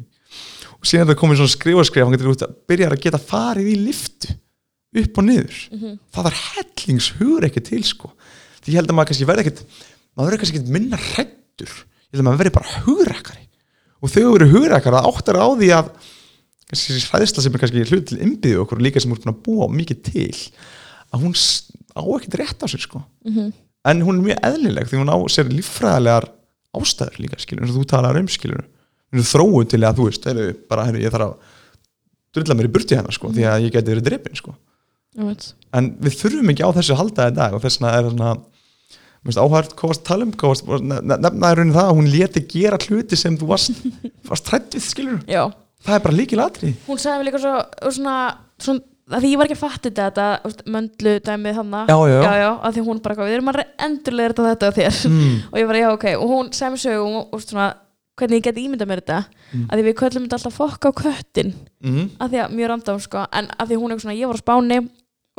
B: og síðan þetta komið svona skref og skref hann getur út að geta farið í liftu upp og niður.
A: Mhm.
B: það er hellingshugur ekki til sko. Því ég held að maður kannski verði ekkit maður verði kannski ekkit minna hrættur ég held að maður verði bara hugrakari og þegar þú verður hugrakari það áttar á því að hræðsla sem er kannski hlut til innbyggðu okkur líka sem er búin að búa mikið til að hún á ekkit rétt á sér sko.
A: Mhm.
B: en hún er mjög eðlileg því hún á sér líffræðilegar ástæður líka skilur eins og þú talar um skilur hún er þróun til að þú veist heru, bara heru, ég þarf að drulla mér í burti hennar sko því að ég geti verið drepin sko.
A: Ég veit.
B: en við þurfum ekki á þessu að halda dag og þess vegna er svona áhært um varst nef- nefnaði raunin það að hún leti gera hluti sem þú varst, varst trætt við skilur
A: Já,
B: það er bara líkil atri
A: hún sagði mér líka svo, svona, svona að því ég var ekki að fatta þetta, þetta möndlu dæmið hann
B: já, já,
A: já, já, að því hún bara, við erum að endurlega þetta þetta á þér.
B: Mm,
A: og ég bara, já, ok, og hún sagði mér sögu og, og svona, hvernig ég geti ímyndað mér þetta.
B: Mm.
A: að því við köllum þetta alltaf fokk á köttin.
B: Mm,
A: að því að mjög randám, sko. En að því hún er svona, ég var á Spáni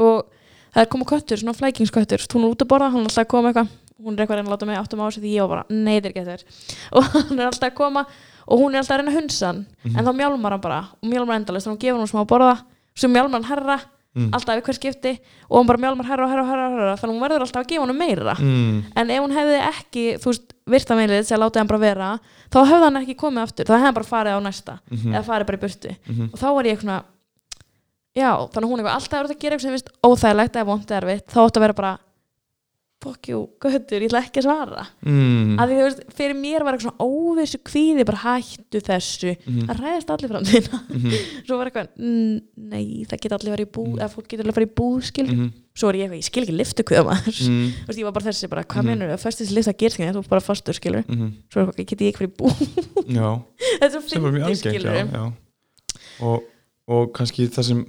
A: og það er komið köttur, svona flækingsköttur. Hún er út að borða, hann er alltaf að koma eitthvað hún er eitthvað að reyna að láta mig áttum á þessu því ég var bara, nei, þetta er ekki þetta og hann er alltaf að koma og hún er alltaf að reyna að hunsa hann.
B: Mhm.
A: en þá mjálmar hann bara og mjálmar endalist og hún gefur hann smá að borða svo mjálmar hann herra,
B: mm,
A: alltaf við hver skipti og hann bara mjálmar herra og herra og herra, herra þannig að hún verður alltaf að gefa hann meira.
B: Mm,
A: en ef hún hefði ekki, þú veist, virtameilið sem látið hann bara vera, þá hefði hann ekki komið aftur, þá hefði hann bara farið á næsta
B: mhm, mhm,
A: ég já, þannig að hún er alltaf verið að gera eitthvað sem finnst óþægilegt eða vondið erfitt, þá ætti að vera bara fokk jú, göttur, ég ætla ekki að svara
B: mm.
A: að því þú veist, fyrir mér var eitthvað svona óvissu kvíði, bara hættu þessu
B: Mhm.
A: það ræðist allir fram þína
B: Mhm.
A: svo var eitthvað, mm, nei, það geta allir verið í búð,
B: Mhm.
A: eða fólk getur allir verið í búð skil,
B: Mhm.
A: svo er ég eitthvað, ég skil ekki liftu kviða maður,
B: Mm.
A: þú veist, ég var bara þessi bara, hvað
B: Mhm.
A: menur þau, fyrst þessi lifta gerst þú er bara fastur, skilur,
B: Mhm.
A: svo er eitthvað, get ég ekki verið í
B: Já,
A: þetta er svo fyndið, skilur.
B: Og, og kannski það sem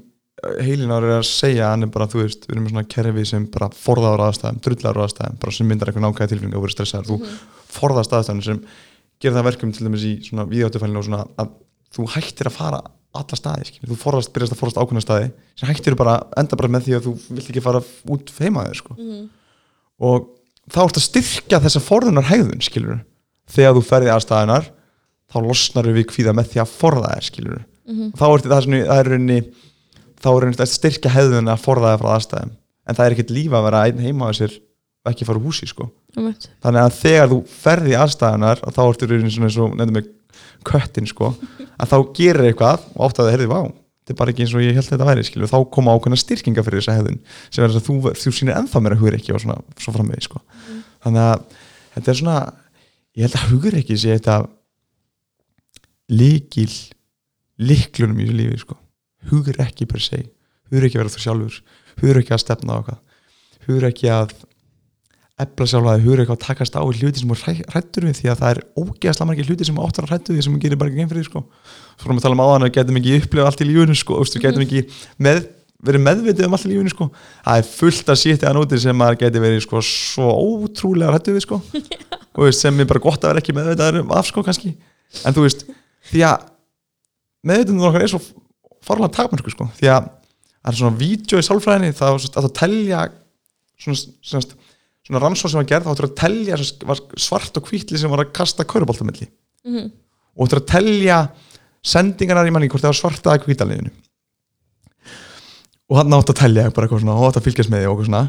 B: heilinar er að segja hann er bara, þú veist, við erum svona kerfi sem bara forðaður aðstæðum, drullar aðstæðum bara sem myndar eitthvað nákvæða tilfinning og verið stressaður þú
A: Mhm.
B: forðast aðstæðum sem gerir það verkum til dæmis í svona víðáttufælinu og svona að þú hættir að fara alla staði, skilur. þú forðast, byrjast að forðast ákveðna staði sem hættir bara, enda bara með því að þú vilt ekki fara út heima þér, sko
A: Mhm.
B: og þá ertu að styrkja þessa forðunar hegðun, skilur þegar þú ferði aðstæðunar þá losnar við kvíða með því að forða þér, skilur
A: Mhm.
B: þá ertu það, það er rauninni þá er rauninni að styrkja hegðun að forða þér frá aðstæðum. En það er ekkert lífa að vera einn heima á þessir og ekki fara úr húsi, sko.
A: Einmitt.
B: þannig að þegar þú ferði aðstæðunar og þá ertu rauninni svona eins og nefnum með köttin, sko að þá gerir eitthvað og átt að það heyrði, vá þetta er bara ekki eins og ég held þetta væri, skilur. Þá koma ákveðna styrkinga fyrir þessa hegðun sem er þess að þú, þú sýnir ennþá meira hugur ekki og svona, svo framvegi, sko. Þannig að þetta er svona ég held að hugur ekki sé þetta líkil líklunum í þessu lífi sko. Hugur ekki per se hugur ekki að vera þú sjálfur hugur ekki að stefna á eitthvað hugur ekki að efla sjálfaði, hugur ekki að takast á hluti sem þú hrættur við því að það er ógeðslega margir hluti sem áttar að hrættu við sem þú gerir bara ekki einn fyrir því sko. svo erum við að tala um áðan að við getum ekki upplifa allt í lífunum sko, við getum ekki með, verið meðvitið um allt í lífunum sko. það er fullt að sýtti að núti sem maður geti verið sko, svo ótrúlega hrættu við sko. og veist, sem er bara gott að vera ekki meðvitað um af sko því að svo farlega takmörku sko, því að það er svona vídeo í sálfræðinni þá að það telja svona, svona, svona rannsóð sem var gerð þá ættur að telja svart og hvítli sem var að kasta kauruboltamilli
A: Mhm.
B: og ættur að telja sendingarnar í manni hvort það var svarta eða hvítaliðinu og hann átt að telja bara eitthvað svona og átt að fylgjast með því og eitthvað svona.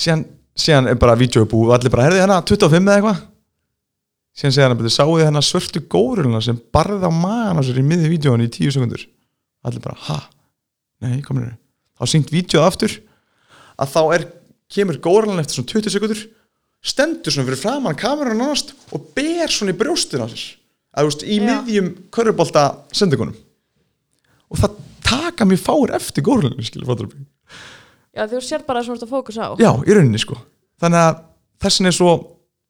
B: Síðan, síðan er bara vídeo búið og allir bara herði hérna 25 eða eitthvað? Síðan segja hann að sáu þið hennar svörtu góruluna sem barði á magan á sér í miði vídjónu í 10 sekundur allir bara, ha? Nei, komur þér þá syngt vídjóð aftur að þá er, kemur górulun eftir svona 20 sekundur stendur svona fyrir framann kameran nánast og ber svona í brjóstin á sér að þú veist, í
A: Já.
B: miðjum körubólta sendingunum og það taka mér fáir eftir górulunum skilur fattar þú?
A: Já, þú sér bara svona fókus á
B: Já, í rauninni sko Þannig að þessin er svo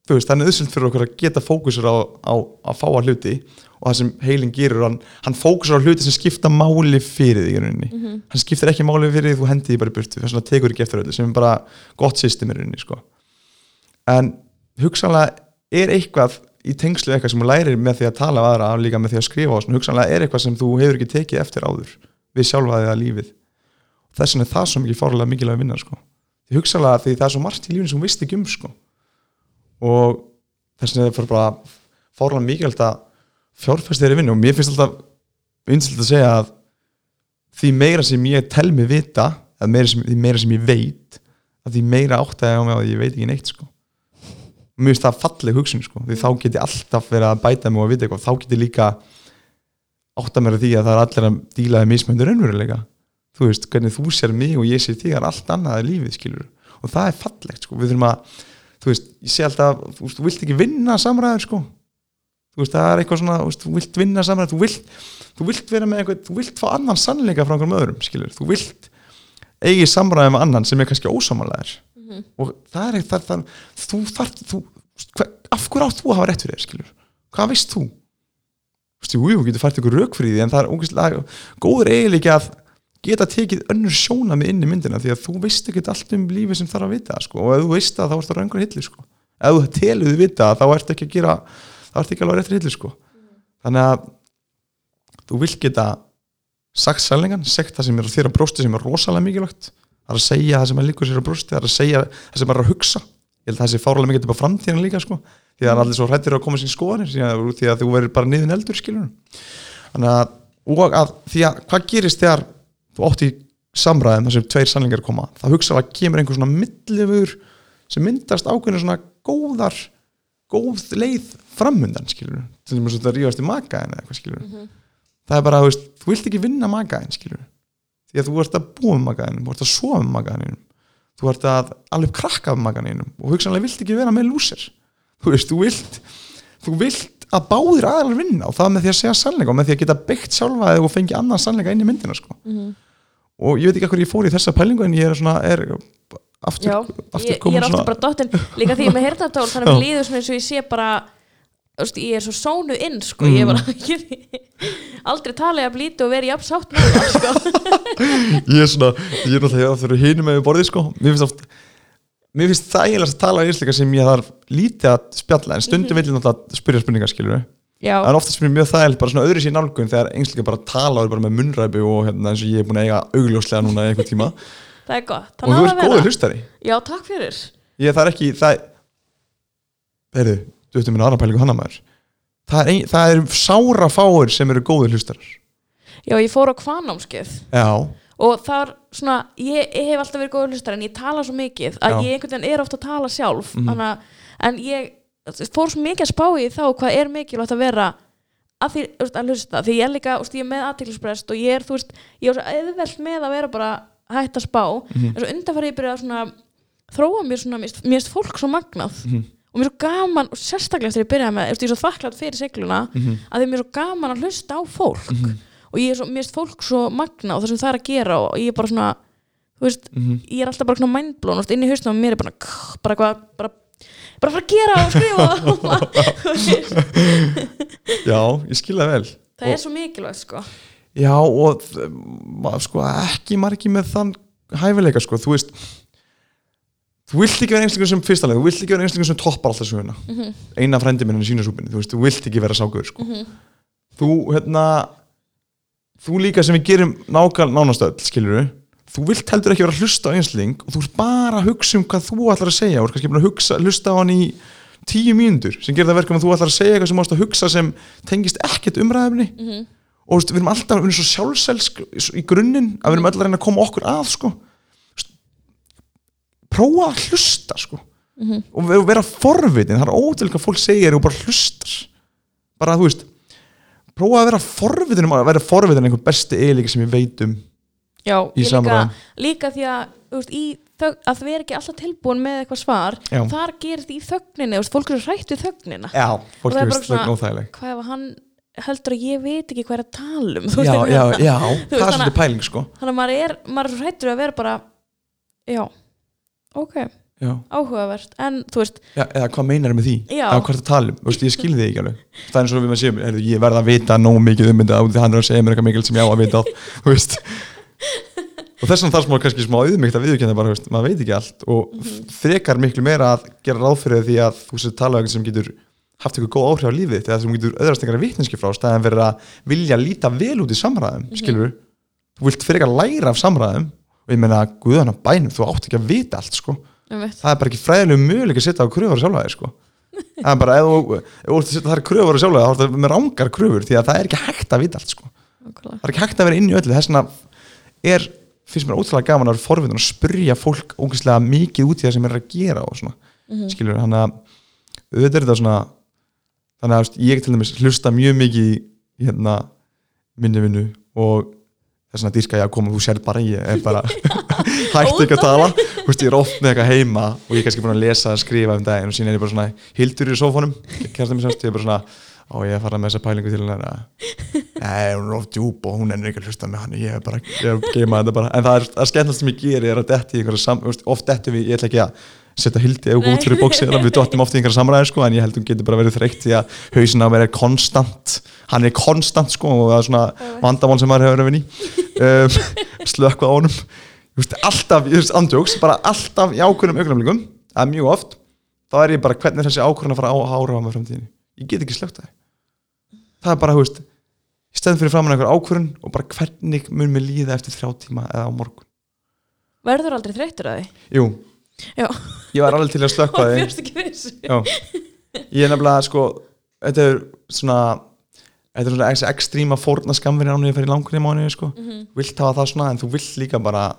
B: þú veist, þannig auðsynlt fyrir okkur að geta fókusur á, á að fá að hluti og það sem heilin gerur, hann, hann fókusur á hluti sem skipta máli fyrir því rauninni
A: Mhm.
B: hann skiptir ekki máli fyrir því þú hendi því bara í burtu þess vegna tekur ekki eftir öllu sem er bara gott system í rauninni sko en hugsanlega er eitthvað í tengslu eitthvað sem þú lærir með því að tala af aðra líka með því að skrifa og svona, hugsanlega er eitthvað sem þú hefur ekki tekið eftir áður við sjálfa því að lífið þess vegna er það svo mikið fárlega mikilvæg að vinna sko. hugsanlega því það er svo margt í lífinu sem þú veist ekki um sko. Og þess vegna það bara fárlega mikilvægt að fjárfæst þeirri vinnu. Og mér finnst alltaf vinsalt að segja að því meira sem ég tel mig vita eða meira sem, því meira sem ég veit að því meira átt að ég á mig því ég veit ekki neitt sko. mér finnst það falleg hugsun sko. því þá get ég alltaf verið að bæta mig og að vita eitthvað, þá get ég líka átt að mér að því að það er allir að dílaði mismöndur raunveruleika. Þú veist, hvernig þú sér mig og ég sé því er allt annað í lífið, skilur og það er fallegt, sko, við þurfum að þú veist, ég sé alltaf, þú þú vilt ekki vinna samræður, sko. Þú veist, það er eitthvað svona, þú vilt vinna samræður þú vilt, þú vilt vera með eitthvað þú vilt fá annan sannleika frá einhverjum öðrum, skilur þú vilt eigi samræði með annan sem er kannski ósamanlegar
A: Mhm.
B: og það er eitthvað, þú þarf þú, hver, af hverju átt þú að hafa rétt fyrir þér, skilur hvað veist þú? Þú veist, jú, þú getur fært ykkur rauk fyrir því en það er ógeðslega góður eiginleiki að geta tekið önnur sjóna með inn í myndina því að þú veist ekki allt um lífi sem þarf að vita sko. og ef þú veist það þá ertu á röngur hillu sko. ef þú teluðu vita þá ertu ekki að gera þá ertu ekki alveg á réttri hillu sko. þannig að þú vilt geta sagt sælningan, sagt það sem er á þér að brósti sem er rosalega mikilvægt það er að segja það sem er líkur sér að brósti það er að segja það sem er að hugsa ég held að það sé fáralega mikið til bara framtíðan líka sko. því að það allir svo hrættir að koma sín skoðanir því að, þú verður bara niðin eldur skilur þannig að, að því að hvað gerist þegar þú átt í samræðum þar sem tveir sannlingar koma. Það hugsa að kemur einhver svona millifur sem myndast ákveðinu svona góðar góð leið framundan skilur til þess að þetta rífast í makaðin eða eitthvað skilur það er bara, þú veist, þú vilt ekki vinna makaðin skilur því að þú ert að búa um magaðinum, þú ert að sofa um magaðinum þú ert að alveg krakka um magaðinum og hugsanlega vilt ekki vera með lúsir. Þú veist, þú vilt þú vilt að báðir aðrar vinna og það með því að segja sannleika og með því að geta byggt sjálfa og fengi annan sannleika inn í myndina sko. mm -hmm. og ég veit ekki hvað ég fór í þessa pælingu en ég er svona er aftur,
A: Já,
B: aftur
A: ég, ég er aftur bara dottin líka því ég með herðartól þannig að líður svona eins og ég sé bara ég er svo sónu inn sko, mm. ég ég, aldrei tala ég að blíti og veri jafn sátt með það sko.
B: ég er svona, ég er aftur hínum með borði sko, mér finnst oft mér finnst það eiginlega að tala einsleika sem ég þarf lítið að spjalla en stundum mm -hmm. vil ég náttúrulega spyrja spurningar skilur en oftast finnst mér mjög þægilt bara svona öðru sín nálgun þegar einsleika bara tala og er bara með munræpi og hérna, eins og ég er búin að eiga augljóslega núna einhvern tíma.
A: Það er gott.
B: Og þú ert góður hlustari.
A: Já takk fyrir.
B: Ég það er ekki það heyrðu, þú veitum minna aðra pælingu hann að maður. Það er, ein, það er sára fáir sem eru góður hlustarar.
A: Já ég fór á kvanámskeið
B: já
A: og þar svona, ég, ég hef alltaf verið góður hlustar en ég tala svo mikið að Já. ég einhvern veginn er ofta að tala sjálf. Mm. Anna, en ég fór svo mikið að spá í þá hvað er mikilvægt að vera að því að hlusta. Því ég er líka, ég er með aðtiklisprest og ég er, þú veist, ég er svo eðveld með að vera bara hægt að spá. Mm en svo undanfæri ég byrja að svona þróa mér svona, mér erst fólk svo magnað. Mm og mér er svo gaman, og sérstaklega þegar ég byrja með, ég er svo þakklátt fyrir segluna mhm. að því mér er svo gaman að hlusta á fólk. Mhm og ég er svo, mér finnst fólk svo magna og það sem það er að gera og ég er bara svona þú veist, mm -hmm. ég er alltaf bara svona mindblown inn í hausnum og mér er bara bara hvað, bara bara fara að gera og skrifa
B: Já, ég skilða vel
A: Það og, er svo mikilvægt sko
B: Já og sko ekki margi með þann hæfileika sko, þú veist þú vilt ekki vera einstaklega sem fyrstalega þú vilt ekki vera einstaklega sem toppar alltaf söguna mm -hmm. eina frendi minn í sínasúpinni, þú veist, þú vilt ekki vera ságur sko. mm -hmm. þú, hérna þú líka sem við gerum nákvæm nánastöld, skilur við þú vilt heldur ekki vera að hlusta á einsling og þú ert bara að hugsa um hvað þú ætlar að segja og þú ert kannski bara að hugsa, hlusta á hann í tíu mínundur sem gerir það verkum að þú ætlar að segja eitthvað sem mást að hugsa sem tengist ekkert umræðefni mm -hmm. og veist, við erum alltaf erum svo sjálfselsk í grunninn að við erum alltaf að reyna að koma okkur að sko. prófa að hlusta sko. mm -hmm. og vera forvitin það er ótrúlega að fólk segja og bara hlustar bara þú veist prófa að vera forvitin um að vera forvitin einhver besti eiginleika sem ég veit um
A: Já, í samræðan líka, líka því að, veist, þög, að þau er ekki alltaf tilbúin með eitthvað svar Já. þar gerir þetta í þögninni veist, fólk eru hrætt við þögnina.
B: Já, fólk eru þögn óþægileg.
A: Hvað ef hann heldur að ég veit ekki hvað er að tala um
B: Já, já, já, það er svolítið pæling sko.
A: Þannig að maður er, maður er hrættur að vera bara Já, ok
B: Já.
A: áhugavert, en þú veist
B: Já, eða hvað meinar það með því, eða hvað er það að tala um? Veist, ég skilði þig ekki alveg, það er eins og við maður séum ég verða að vita nóg mikið um þetta því hann er að segja mér eitthvað mikil sem ég á að vita og þess vegna þarf maður kannski smá auðmygt að viðkynna bara, veist, maður veit ekki allt. Og mm -hmm. frekar miklu meira að gera ráð fyrir því að þú sér tala um eitthvað sem getur haft eitthvað góð áhrif á lífið eða sem getur öðrast einhverja vittneski frá staðan verið að vilja líta vel út í samræðum mm -hmm. skilur, þú vilt frekar læra af samræðum. Og ég menna, guðan á bænum, þú átt ekki að vita allt sko það er bara ekki fræðilega mjög að setja á kröfur sjálfæði sko. það er bara, ef þú ert að setja þar kröfur sjálfæði þá er það með rángar kröfur því að það er ekki hægt að vita allt sko. það er ekki hægt að vera inn í öllu þess vegna er, finnst mér ótrúlega gaman að vera forvitin og spurja fólk ógeðslega mikið út í það sem er að gera og svona, mm -hmm. skiljur, hann að auðvitað er þetta svona þannig að ég til dæmis hlusta mjög mikið í hérna minni vinnu og þess að dýrka ég að koma og þú sér bara ég er bara hægt ekki að tala veist, ég er oft með eitthvað heima og ég er kannski búin að lesa og skrifa um daginn og síðan er ég bara svona hildur í sófónum ég er bara svona og ég er farað með þessa pælingu til hennar. Nei, hún er oft djúb og hún er að hlusta með hann ég er bara, ég er að geima þetta bara. En það er, það skemmtilegt sem ég gerir er að detti í oft dettu við, ég ætla ekki að setja hildi eða út fyrir bóksi við dottum ofta í einhverja samræði sko en ég held að hún getur bara verið þreytt því að hausin á mér er konstant. Hann er konstant sko og það er svona vandamál sem maður hefur verið um, slökvað á honum alltaf, ég veist andjóks, bara alltaf í ákveðnum augnaflingum, að mjög oft þá er ég bara hvernig þessi ákveðin að fara á að ára á mig framtíðinu, ég get ekki slögt það það er bara, hú veist ég stend fyrir framann einhver ákveðin og bara hvernig mun mig líða eftir þrjá tíma eða á morgun
A: Verður aldrei þreytur að því?
B: Jú,
A: Já.
B: ég var alveg til að slökka það ég er nefnilega sko, þetta er svona þetta er svona ekstríma fórna skamverðin ánum ég fer í langunni mánu sko. mm -hmm. vilt hafa það svona en þú vilt líka bara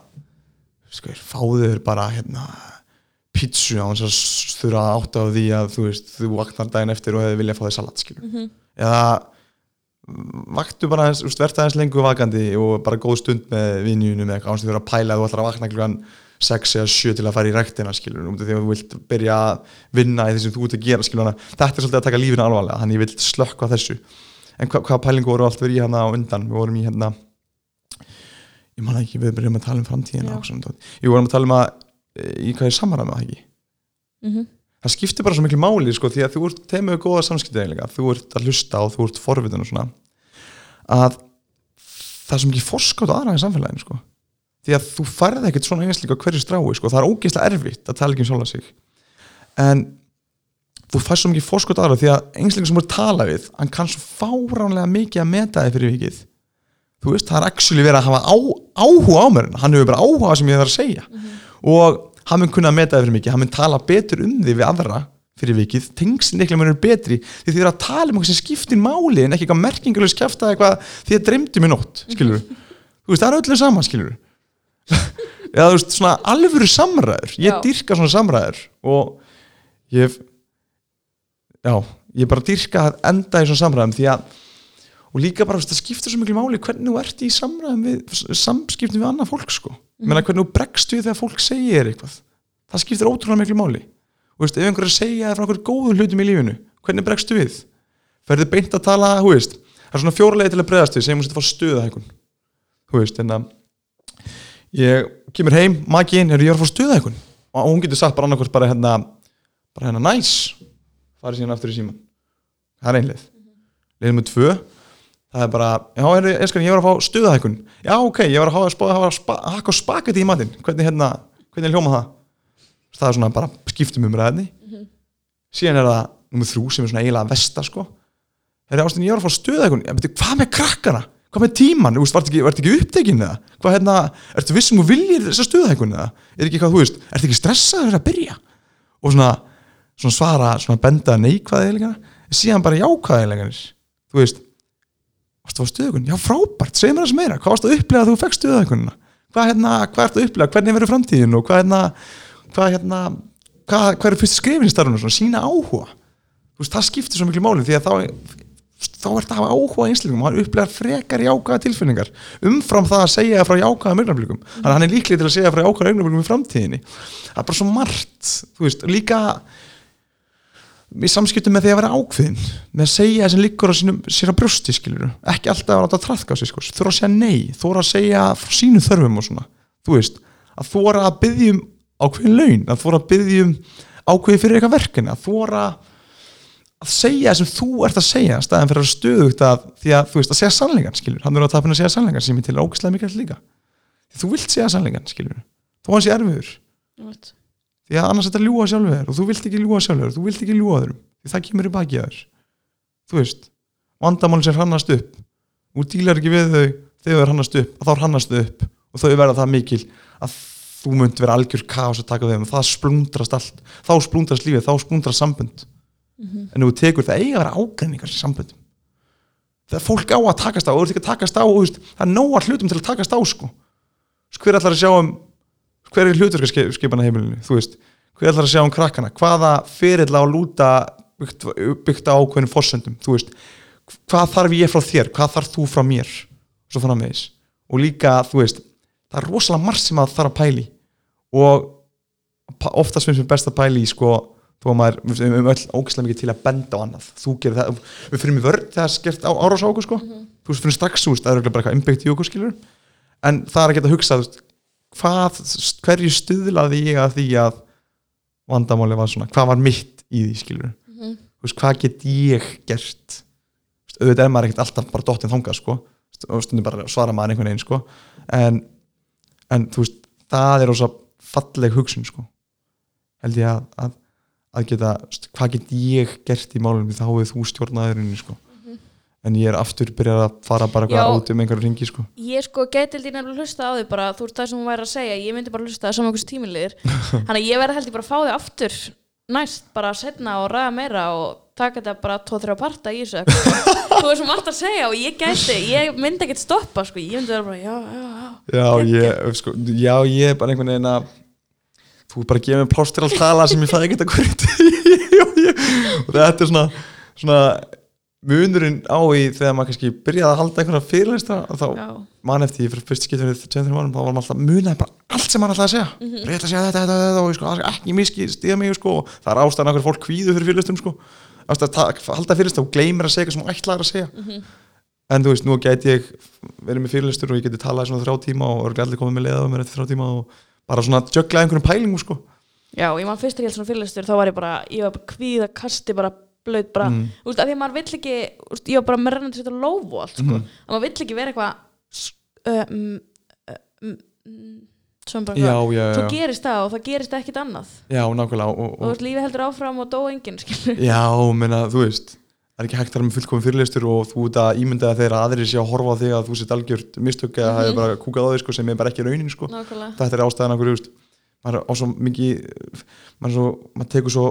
B: sko, fáður bara hérna pítsu á þess að þurfa átt á því að þú veist, þú vaknar daginn eftir og hefur viljað fá þig salat mm -hmm. eða vaktu bara verðt aðeins lengur vakandi og bara góð stund með vinjunum eða eitthvað ánst því að pæla að þú ætlar að vakna klukkan 6 eða 7 til að fara í ræktina skilur, um því að þú vilt byrja að vinna í því sem þú ert að gera skilur, þetta er svolítið að taka lífina alvarlega, þannig ég vil slökka þessu. En hva, hvað pælingu voru allt verið í hérna á undan? Við vorum í hérna ég man ekki, við byrjum að tala um framtíðina ég vorum að tala um að e, í hvað er samanræð með það ekki? Mm -hmm. það skiptir bara svo miklu máli sko, því að þú ert teimöðu góða samskiptið þú ert að hlusta og þú ert forvitin og svona. Að það er svo mikið forskátt aðra í samfélaginu sko. Því að þú farði ekkert svona einsleika hverju strái sko, það er ógeðslega erfitt að tala ekki um sjálfa sig. En þú færst svo mikið fórskot aðra því að einsleika sem voru að tala við hann kann svo fáránlega mikið að meta þig fyrir vikið þú veist, það er actually verið að hafa á, áhuga á mér hann hefur bara áhuga sem ég þarf að segja. Mm -hmm. og hann mun kunna að meta þig fyrir mikið. Hann mun tala betur um þig við aðra fyrir vikið, tengsin eitthvað munir betri. Því þið eru að tala um eitthvað sem skiptir máli en ekki eitthvað merkingulegs kæft að eitthvað því að dreymdi mér nótt, skilur þú veist, það er öllu saman, skilur eða þú veist, svona alvöru samræður. Ég já. dyrka svona samræður og ég já, ég bara dyrka að enda í svona samræðum því að og líka bara, það skiptir svo miklu máli hvernig þú ert í við samskiptum við annað fólk sko, mm. hvernig þú bregst við þegar fólk segir eitthvað. Það skiptir ótrúlega miklu máli. Og veist, ef einhverju segja það frá einhverju góðum hlutum í lífinu hvernig bregstu við? Ferði beint að tala, hú veist það er svona fjórlega til að bregast við, segjum hún að það fá stöða hú veist, en að ég kemur heim, maginn, er ég að fá stuða eitthvað og hún getur sagt bara annarkvæmst bara hérna bara hérna næs farið síðan aftur í síman það er einlið leiðið með tvö það er bara, já, er, eskan, ég var að fá stuða eitthvað já, ok, ég var að hafa að hakka spagetti í matinn. Hvernig hérna, hvernig hljóma það? Það er svona bara skiptum um ræðni. Mm -hmm. síðan er það nummið þrjú sem er svona eiginlega vestar sko. Það er ástin, ég var að fá stuða eitthvað hvað með krakkana? Hvað með tíman, þú veist, vart ekki, ekki upptekinn eða, hvað hérna, ertu vissum og viljir þessa stuðhækun eða, er ekki hvað, þú veist ertu ekki stressaður að byrja? Og svona, svona svara, svona benda neikvæðilega, síðan bara jákvæðilega þú veist varstu á stuðhækun, já frábært, segð mér sem meira. Hvað varstu að upplega að þú fekk stuðhækunna hvað hérna, hvað ertu að upplega, hvernig verður framtíðin og hvað hérna, hvað hérna hvað, hvað er fyrst skrifinstarfun sína áhuga, þú veist, það skiptir svo miklu máli því að þá þá er þetta að hafa áhuga einslingum og hann upplegar frekar jákaða tilfinningar umfram það að segja frá jákaða mögnablikum mm. þannig að hann er líklega til að segja frá jákaða mögnablikum í framtíðinni. Það er bara svo margt þú veist, líka í samskiptum með því að vera ákveðin með að segja það sem líkur á sér á brjósti skilur, ekki alltaf að láta trafka á sig sko. voru að segja nei, voru að segja frá sínu þörfum og svona, þú veist að voru að byggjum ákveðin laun að voru að byggjum ákveði fyrir eitthvað verkefni að voru að að segja það sem þú ert að segja staðan fyrir að stöðugt að því að þú veist að segja sannleikan skilur, hann er á tapin að segja sannleikan sem er til ógæslega mikilvægt líka. Þú vilt segja sannleikan skilur, þó hans er erfiður? Því að annars er þetta ljúa sjálfur og þú vilt ekki ljúa sjálfur, þú vilt ekki ljúa þeirum því það kemur í baki að þér. Þú veist, vandamál sem hannast upp. Og dílar ekki við þau þegar það hannast upp, þá hannast þau upp og þau verða það mikil að þú munt vera algjör kaos að taka þau og það splundrast allt, þá splundrast lífið, þá splundrast sambund mm -hmm. en þú tekur það eiga að vera ágræningar í samböndum. Þegar fólk á að takast á og þú ert ekki að takast á veist, það er nóga hlutum til að takast á sko. hver ætlar að sjá um hver er hluturkarskipana heimilinu? Þú veist, hver ætlar að sjá um krakkana? Hvaða fyrirla á lúta byggt, byggt á ákveðinu fórsöndum þú veist, hvað þarf ég frá þér? Hvað þarf þú frá mér? Og líka, þú veist það er rosalega margt sem það þarf að pæli og oftast finnst mér best að pæli sko þó að maður, við höfum öll ógæslega mikið til að benda á annað, þú gerir það við fyrir mig vörð þegar er skert á árás á okkur sko. mm -hmm. þú fyrir strax úr, það er bara eitthvað innbyggt í okkur skilur, en það er að geta að hugsa hvað, hverju stuðlaði ég að því að vandamáli var svona, hvað var mitt í því skilur, mm -hmm. veist, hvað get ég gert, auðvitað er maður ekkert alltaf bara dottin þonga sko. Og stundum bara svara maður einhvern veginn sko. En, en þú veist, það er ósað falleg hugsun sko. Held ég að, að að geta, hvað get ég gert í málunum þá hefur þú stjórnaðurinn sko. En ég er aftur byrjað að fara bara út um einhverju ringi sko.
A: ég sko geti til dýna að hlusta á því bara, þú veist það sem hún væri að segja, ég myndi bara hlusta saman einhvers tíminleir, þannig að ég verði held ég bara að fá því aftur næst bara að setna og ræða meira og taka þetta bara tóð-þrjá parta í þessu þú veist sem allt að segja og ég gæti ég myndi ekkert stoppa sko, ég myndi vera bara já, já, já.
B: Já, ég, sko, já, ég er bara einhvern veginn að þú er bara að gefa mér plástur að tala sem ég fæði ekkert að hverju og þetta er svona, svona munurinn á í þegar maður kannski byrjaði að halda einhverja fyrirlista þá
A: Já.
B: mann eftir ég fyrir fyrst 2-3 mánum þá var maður alltaf munaði bara allt sem maður alltaf að segja mm -hmm. rétt að segja þetta, þetta, þetta og sko, það ekki miski stíða mig sko og það er ástæðan okkur fólk kvíðu fyrir fyrirlistum sko ástæðan að halda fyrirlista og gleymir að segja eitthvað sem þú ætlaðir að segja
A: Mhm.
B: en þú veist, nú gæti ég verið með fyrirlistur og ég geti talað svona þrjá tíma og allir komið með leiða með þrjá tíma og bara svona jögla einhverjum pælingum sko
A: Já, ég man fyrst þegar ég held svona fyrirlistur þá var ég bara, ég var bara kvíða, kasti bara blöð bara,
B: Mm.
A: þú veist, af því að maður vill ekki veist, ég var bara með rennandi lófu og allt, sko,
B: Mhm.
A: að maður vill ekki vera eitthvað s- mm, uh, mm, mm, svona bara
B: já,
A: eitthvað
B: já,
A: svo
B: já,
A: gerist það og það gerist ekkit annað
B: já, nákvæmlega og,
A: og þú
B: og,
A: lífið heldur áfram og dó enginn,
B: já, menna, þú veist það er ekki hægt að vera með fullkomum fyrirlistur og þú ert að ímynda að þeirra aðrir sé að horfa á þig að þú sett algjört mistök eða það er bara kúkað á þig sko, sem er bara ekki raunin sko. Þetta er ástæðan okkur, þú veist maður svo mikið maður, svo, maður tekur svo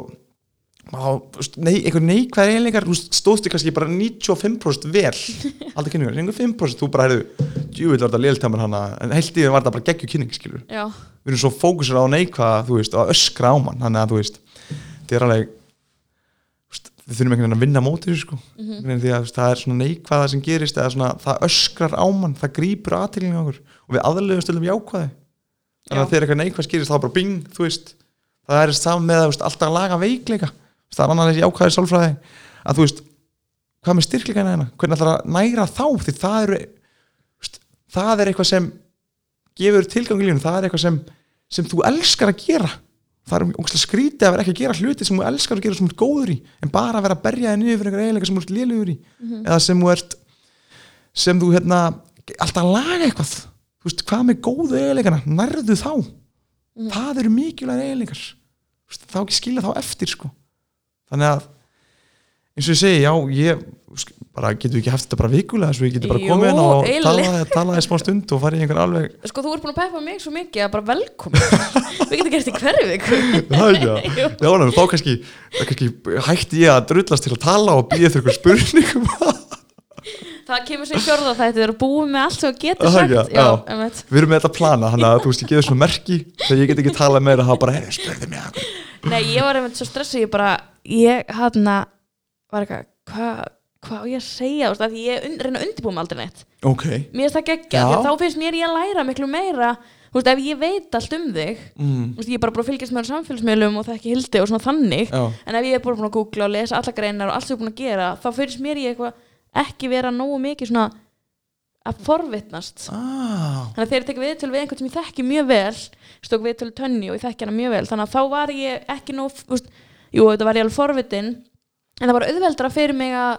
B: nei, einhver neikvæð eiginleikar þú stóðstu kannski bara 95% vel. Aldrei kynningar, einhver 5% þú bara heyrðu, djúvill var þetta léltamur hana en heilt í því var þetta bara geggju kynning skilur
A: Já,
B: við erum svo fókusur á neikvæða þú veist, og öskra á mann þannig að þú veist, þetta er alveg við þurfum einhvern veginn að vinna mótið sko, mm. -hmm. því að veist, það er svona neikvæða sem gerist eða svona, það öskrar á mann það grípur aðtilinu okkur. Og við aðlöfum stöldum jákvæði. Þannig að það er saman með að þú veist, alltaf að laga veikleika Þú veist, það annar þessi jákvæði sálfræði. Að þú veist, hvað með styrkleikana hérna? Hvernig ætlar að næra þá? Því það eru það er eitthvað sem gefur tilgang í lífinu, það er eitthvað sem sem þú elskar að gera. Það er ógæslega skrítið að vera ekki að gera hluti sem þú elskar að gera sem þú ert góður í en bara að vera að berja þig niður fyrir einhver eiginleika sem þú ert lélugur í. Eða sem þú ert sem þú hérna alltaf laga eitthvað. Þú veist, hvað með góðu eiginleikana? Nærðu þá. Það eru mikilvæg veist, þá ekki skilja þá eftir sko þannig að eins og ég segi, já, ég bara getum við ekki haft þetta bara vikulega svo ég geti bara
A: Jú,
B: komið inn og
A: eiginlega.
B: talaði, talaði smá stund og farið í einhver alveg
A: sko þú ert búin að peppa mig svo mikið að bara velkomin Við getum gert í hverju viku
B: Það er það. Já, ná, þá kannski, kannski hætti ég að drullast til að tala og býða þau ykkur spurningum.
A: Það kemur sér fjórða þetta, við erum búið með allt sem við getum
B: Það
A: sagt
B: ekki, já.
A: einmitt.
B: Við erum með þetta plana, þannig að þú veist, ég geði svona merki þegar ég get ekki talað meira, bara, að
A: Nei, ég var einmitt svo stressuð, ég bara ég hann var eitthvað, hvað hva ég að segja, þú veist, að ég un, reyna að undirbúa mig aldrei neitt.
B: Ok,
A: mér finnst það geggja, að þá finnst mér ég að læra miklu meira, þú veist, ef ég veit allt um þig,
B: mm,
A: þú veist, ég er bara búin að fylgjast með samfélagsmiðlum og þekki hildi og svona þannig,
B: já,
A: en ef ég er búin að googla og lesa alla greinar og allt sem ég er búin að gera, þá finnst mér ég eitthvað ekki vera nógu mikið svona að forvitnast.
B: Ah,
A: þannig að þegar ég tek viðtöl við einhvern sem ég þekki mjög vel stók viðtöl við tönni og ég þekki hana mjög vel þannig að þá var ég ekki nóg úst, jú, þetta var ég alveg forvitin en það var auðveldra fyrir mig að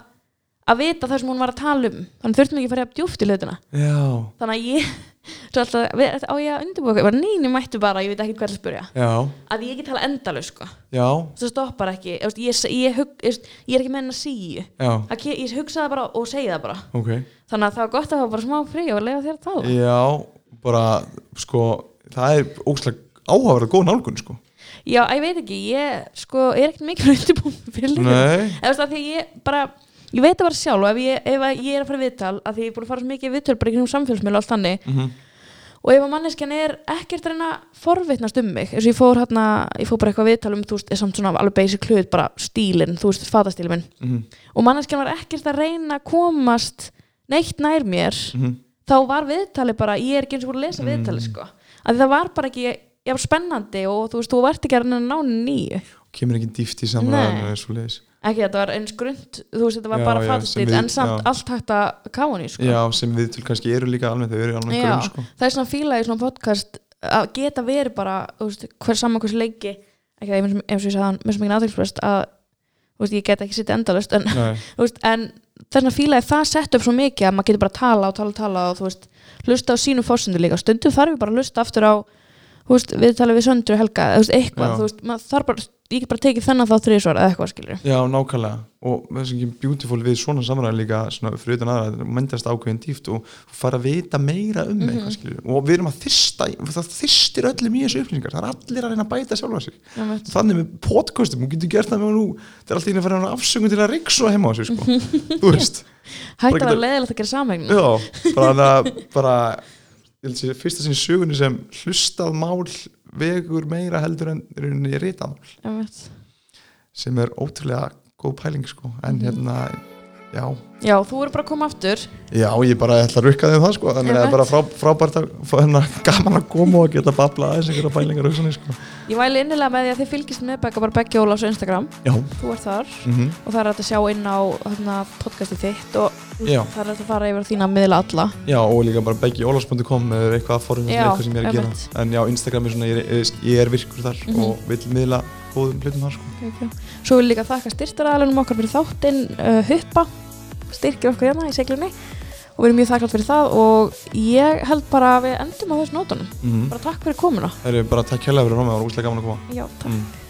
A: að vita það sem hún var að tala um. Þannig þurftum ekki að fara djúft í hlutina.
B: Já,
A: þannig að ég alltaf, við, á ég að var neini mættu bara, ég veit ekki hvað að spyrja.
B: Já,
A: að ég ekki tala endalus sko. Það stoppar ekki, ég, ég, ég, ég, ég er ekki með henn að síu.
B: Já,
A: ég hugsa það bara og segja það bara.
B: Ok.
A: þannig að það var gott að hafa bara smá frí og lega þér að tala.
B: Já, bara, sko, það er ógslag áhugaverð góð nálgun, sko.
A: Já, ég veit ekki, ég sko er ekkert mikið undirbúin fyrir
B: Nei,
A: eða veist að því ég bara ég veit að vera sjálf og ef ég, ef ég er að fara viðtal að því ég er búin að fara svo mikið í viðtal bara í kringum samfélagsmiðl og allt þannig
B: mhm,
A: og ef að manneskjan er ekkert reyna að forvitnast um mig eins og ég fór hérna, ég fór bara eitthvað viðtal um þú veist, er samt svona alveg basic hlut bara stílinn, þú veist, fatastílinn minn.
B: Mhm,
A: og manneskjan var ekkert að reyna að komast neitt nær mér
B: mhm,
A: þá var viðtali bara, ég er ekki eins og búin að lesa viðtali sko, að því það var bara ekki já, spennandi og þú veist, þú vart ekki að ná nýju
B: kemur ekki dýft í samræðinu
A: ekki þetta var eins grund þú veist þetta var
B: Já,
A: bara
B: við-
A: en samt
B: já.
A: allt hægt að í sko.
B: Já, sem við til kannski eru líka alveg, þau eru
A: Já,
B: grunn, sko.
A: það er svona fíla í svona podcast að geta verið bara þú veist, hver saman hvers leiki ekki það eins og ég sagði svo mikið aðeinsprest að þú veist, ég get ekki sitt endalust en, en þessna fíla er það sett upp svo mikið að maður getur bara að tala og tala og tala og þú veist, hlusta á sínum fórsendur líka stundum þarf ég bara að hlusta aftur á þú veist, við tala við Söndru Helga þú veist, eitthvað,
B: Já.
A: þú veist, maður þarf bara ég get bara tekið þennan þá þrísvar eða eitthvað skilur
B: Já, nákvæmlega. Og það sem ekki beautiful við svona samræði líka svona fyrir utan aðra, það myndast ákveðin dýft og þú fara að vita meira um
A: Mhm.
B: eitthvað skilur og við erum að þyrsta það þyrstir öllum í þessu upplýsingar. Það er allir að reyna að bæta sjálfa sig. Þannig með podcastum, þú getur gert það með nú það er alltaf inn að fara afsöngum til að riksa heima á sig sko. þú veist.
A: Hægt að vera
B: geta-
A: leiðilegt að gera samvegn
B: Já, bara það bara, sé fyrsta sinni í sögunni sem hlustað mál vegur meira heldur en ritað mál. Sem er ótrúlega góð pæling sko. En
A: Mhm.
B: hérna Já,
A: Já, þú eru bara að koma aftur.
B: Já, ég bara ætla að rukka þeim það sko. Þannig að það er bara frá, frábært að fá hérna gaman að koma og geta babla aðeins einhverja bælingar og svona sko.
A: Ég væli innilega með því að þið fylgist með Begga bara Beggi Ólafs á Instagram.
B: Já,
A: Þú ert þar.
B: Mm
A: og það er að sjá inn á hérna, podcasti þitt og
B: já,
A: það er að fara yfir þína miðla alla.
B: Já og líka bara beggiólas.com eða eitthvað að forðum eitthvað sem ég er að gera. en já, Instagram er svona, ég er, ég er virkur þar
A: Mhm.
B: og vil miðla góðum hlutum þar sko.
A: Okay. Svo vil líka þakka styrtaraðalunum okkar fyrir þáttinn uh, Huppa. Styrkir okkur hérna í seglunni. Og við erum mjög þakklátt fyrir það og ég held bara að við endum á þessu nótunum.
B: Mm
A: bara takk fyrir komuna.
B: Er bara takk kjærlega fyrir að það var úslega gaman að koma.
A: Já, takk.